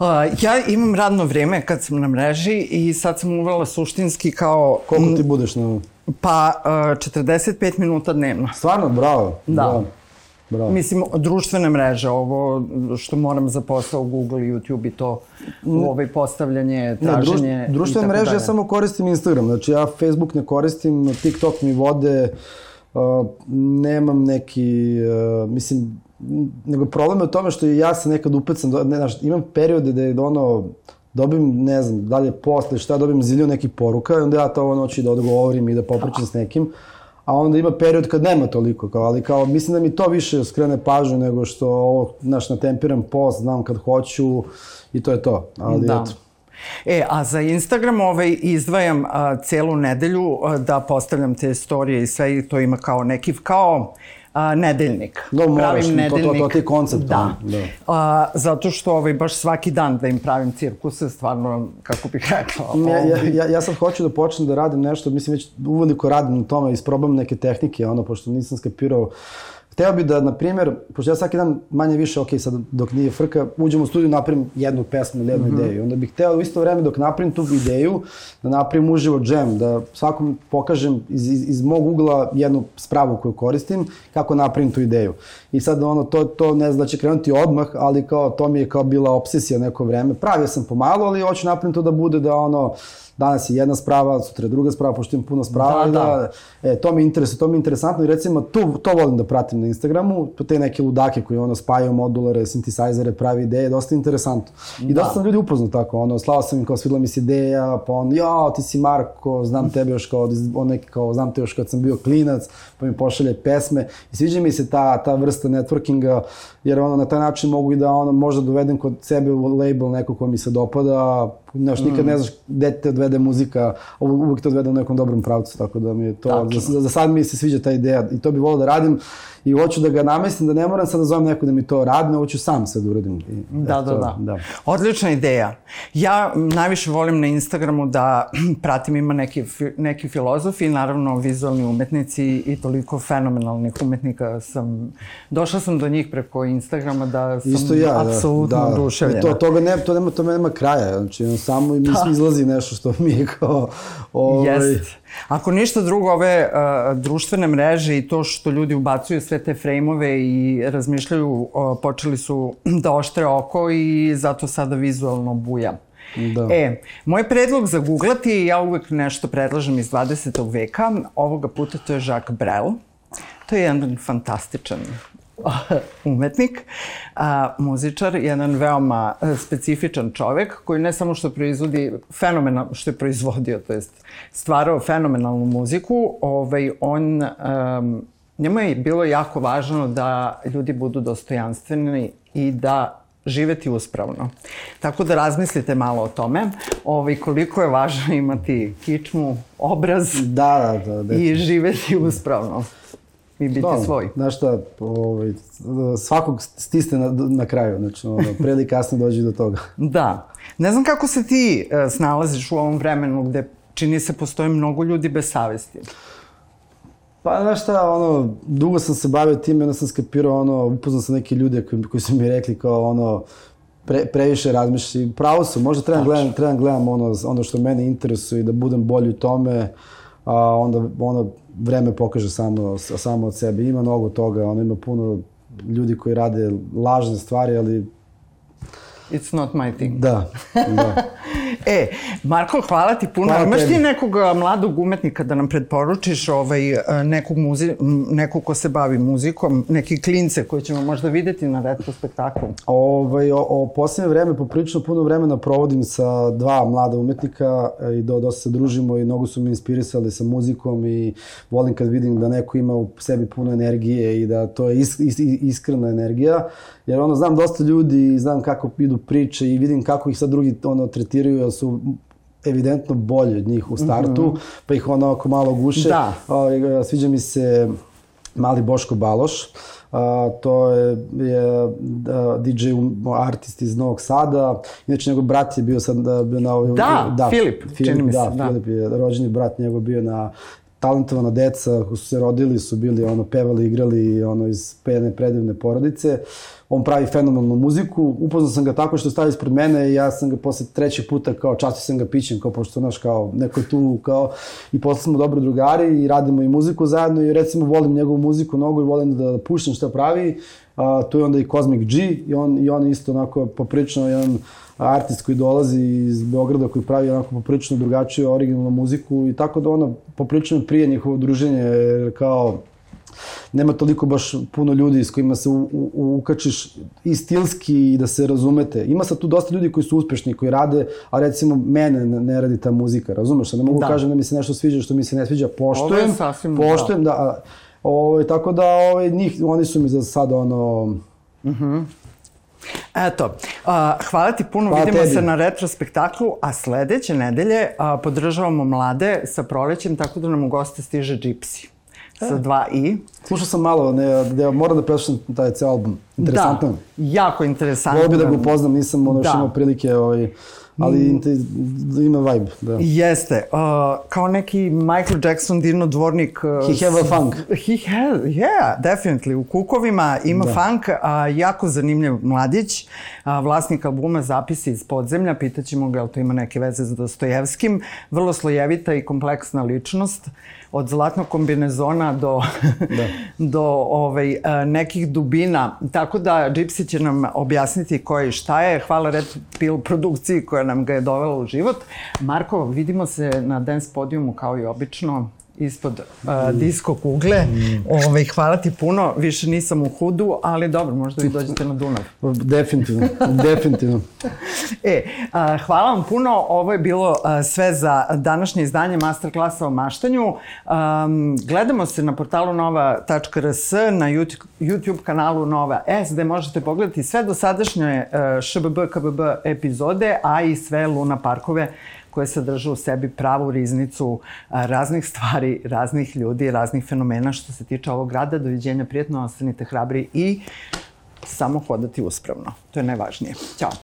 Uh, ja imam radno vreme kad sam na mreži i sad sam uvela suštinski kao... Koliko ti budeš na... Pa, uh, 45 minuta dnevno. Stvarno, bravo. Da. Bravo. Bravo. Mislim, društvene mreže, ovo što moram za posao Google, YouTube i to, ovaj postavljanje, traženje ne, druš, društvene mreže ja samo koristim Instagram, znači ja Facebook ne koristim, TikTok mi vode, uh, nemam neki, uh, mislim, nego problem je u tome što ja se nekad upecam, ne, znaš, imam periode da je ono, dobim, ne znam, dalje posle šta, dobim zilju nekih poruka i onda ja to ovo noći da odgovorim i da popričam s nekim, a onda ima period kad nema toliko, kao, ali kao, mislim da mi to više skrene pažnju nego što ovo, znaš, natempiram post, znam kad hoću i to je to, ali da. eto. E, a za Instagram ovaj, izdvajam a, celu nedelju a, da postavljam te storije i sve i to ima kao neki, kao a, nedeljnik. Moraš, pravim nedeljnik. To, to, to ti koncept. Da. da. A, zato što ovaj, baš svaki dan da im pravim cirkuse, stvarno, kako bih rekla. Ja, ja, ovaj. ja, ja sad hoću da počnem da radim nešto, mislim već uveliko radim na tome, isprobam neke tehnike, ono, pošto nisam skapirao hteo bi da, na primjer, pošto ja svaki dan manje više, ok, sad dok nije frka, uđem u studiju, napravim jednu pesmu ili jednu mm -hmm. ideju. Onda bih hteo u isto vreme dok napravim tu ideju, da napravim uživo džem, da svakom pokažem iz, iz, iz mog ugla jednu spravu koju koristim, kako napravim tu ideju. I sad ono, to, to ne znam da će krenuti odmah, ali kao, to mi je kao bila obsesija neko vreme. Pravio sam pomalo, ali hoću napravim to da bude da ono, danas je jedna sprava, sutra je druga sprava, pošto imam puno sprava. Da, da. da. E, to mi interesuje, to mi je interesantno i recimo tu, to volim da pratim na Instagramu, te neke ludake koji ono spajaju modulare, synthesizere, pravi ideje, dosta interesantno. I da. dosta sam ljudi upoznao tako, ono, slao sam im kao svidla mi se ideja, pa on, ja, ti si Marko, znam tebe još kao, on neki kao, znam te još kad sam bio klinac, pa mi pošalje pesme. I sviđa mi se ta, ta vrsta networkinga, jer ono, na taj način mogu i da ono, možda dovedem kod sebe u label neko ko mi se dopada, Znaš, nikad ne mm. znaš gde te odvede muzika, uvijek te odvede u nekom dobrom pravcu, tako da mi je to, za, za sad mi se sviđa ta ideja i to bih volio da radim i hoću da ga namestim, da ne moram sad da zovem neko da mi to radi, hoću sam sad da uradim. I, da, da, da, da. Odlična ideja. Ja najviše volim na Instagramu da pratim ima neki, neki filozofi, naravno vizualni umetnici i toliko fenomenalnih umetnika sam, došla sam do njih preko Instagrama da sam Isto ja, da. apsolutno da, da. oduševljena. to, toga ne, to nema, to nema kraja, znači on samo i da. izlazi nešto što mi je kao... Ovaj... Jest. Ako ništa drugo, ove uh, društvene mreže i to što ljudi ubacuju sve te frejmove i razmišljaju, počeli su da oštre oko i zato sada vizualno buja. Da. E, moj predlog za googlati, ja uvek nešto predlažem iz 20. veka, ovoga puta to je Jacques Brel. To je jedan fantastičan umetnik, a, muzičar, jedan veoma e, specifičan čovek koji ne samo što proizvodi fenomenal, što je proizvodio, to jest stvarao fenomenalnu muziku, ovaj, on, um, njemu je bilo jako važno da ljudi budu dostojanstveni i da živeti uspravno. Tako da razmislite malo o tome, ovaj, koliko je važno imati kičmu, obraz da, da, da, i živeti uspravno i biti da, svoj. Znaš šta, ovaj, svakog stisne na, na kraju, znači ono, pre ili kasno dođe do toga. Da. Ne znam kako se ti uh, snalaziš u ovom vremenu gde čini se postoje mnogo ljudi bez savesti. Pa, znaš šta, ono, dugo sam se bavio tim i onda sam skapirao, ono, upoznao sam neke ljude koji, koji su mi rekli kao, ono, pre, previše razmišljaš pravo su, možda trebam gledam, trebam gledam ono, ono što mene interesuje i da budem bolji u tome, a onda, ono, vreme pokaže samo, samo od sebe. Ima mnogo toga, ono ima puno ljudi koji rade lažne stvari, ali It's not my thing. Da, da. e, Marko, hvala ti puno. Hvala Imaš ti nekog mladog umetnika da nam predporučiš ovaj, nekog, muzi, nekog ko se bavi muzikom, neki klince koji ćemo možda videti na retro spektaklu? Ovaj, o, o poslednje vreme, poprilično puno vremena provodim sa dva mlada umetnika e, i do, dosta se družimo i mnogo su mi inspirisali sa muzikom i volim kad vidim da neko ima u sebi puno energije i da to je is, is, iskrena energija Jer ono, znam dosta ljudi i znam kako idu priče i vidim kako ih sad drugi ono, tretiraju, jer su evidentno bolji od njih u startu, mm -hmm. pa ih ono ako malo guše. Da. O, sviđa mi se mali Boško Baloš, a, to je, je a, DJ artist iz Novog Sada. Inače, njegov brat je bio sad da, bio na... Da, da Filip, Filip, čini mi se. Da, da, Filip je rođeni brat njegov bio na talentovana deca koji su se rodili su bili ono pevali igrali ono iz jedne predivne porodice. On pravi fenomenalnu muziku. Upoznao sam ga tako što stavi ispred mene i ja sam ga posle trećeg puta kao častio sam ga pićem kao pošto znaš kao neko tu kao i posle smo dobri drugari i radimo i muziku zajedno i recimo volim njegovu muziku mnogo i volim da puštam šta pravi. A, tu je onda i Cosmic G i on, i on isto onako poprično jedan artist koji dolazi iz Beograda koji pravi onako poprično drugačiju originalnu muziku i tako da ono poprično prije njihovo druženje kao nema toliko baš puno ljudi s kojima se u, u, ukačiš i stilski i da se razumete. Ima sad tu dosta ljudi koji su uspešni, koji rade, a recimo mene ne radi ta muzika, razumeš? Ne mogu da. kažem da mi se nešto sviđa što mi se ne sviđa, poštujem, sasvim, poštujem, da, da Ovo, ovaj, tako da ovaj, njih, oni su mi za sad ono... Mhm. Uh -huh. Eto, uh, hvala ti puno, hvala vidimo tebi. se na retro spektaklu, a sledeće nedelje uh, podržavamo mlade sa prolećem, tako da nam u goste stiže Gypsy sa e. dva i. Slušao sam malo, ne, da moram da preslušam taj ceo album. Interesantno. Da, jako interesantno. Volio bi da ga upoznam, nisam ono da. što imao prilike ovaj, ali inte- ima vibe, da. Jeste, uh, kao neki Michael Jackson dirno dvornik. Uh, He have a funk. He has, yeah, definitely. U Kukovima ima Da. funk, a jako zanimljiv mladić, a, vlasnik albuma Zapisi iz podzemlja, pitaćemo ga li to ima neke veze s Dostojevskim, vrlo slojevita i kompleksna ličnost, od zlatnog kombinezona do, Da. do ovaj, a, nekih dubina. Tako da Gypsy će nam objasniti ko je i šta je. Hvala Red Pill produkciji koja nam ga je dovela u život. Marko, vidimo se na dance podijumu kao i obično ispod uh, disko kugle. Ovaj, hvala ti puno, više nisam u hudu, ali dobro, možda vi dođete na Dunav. Definitivno, definitivno. E, a, hvala vam puno. Ovo je bilo a, sve za današnje izdanje masterklasa o maštanju. Um, gledamo se na portalu nova.rs, na YouTube, YouTube kanalu Nova S, gde možete pogledati sve dosadašnje uh, ŠBB, KBB epizode, a i sve Luna Parkove koje sadrže u sebi pravu riznicu raznih stvari, raznih ljudi, raznih fenomena što se tiče ovog grada. Doviđenja, prijetno, ostanite hrabri i samo hodati uspravno. To je najvažnije. Ćao.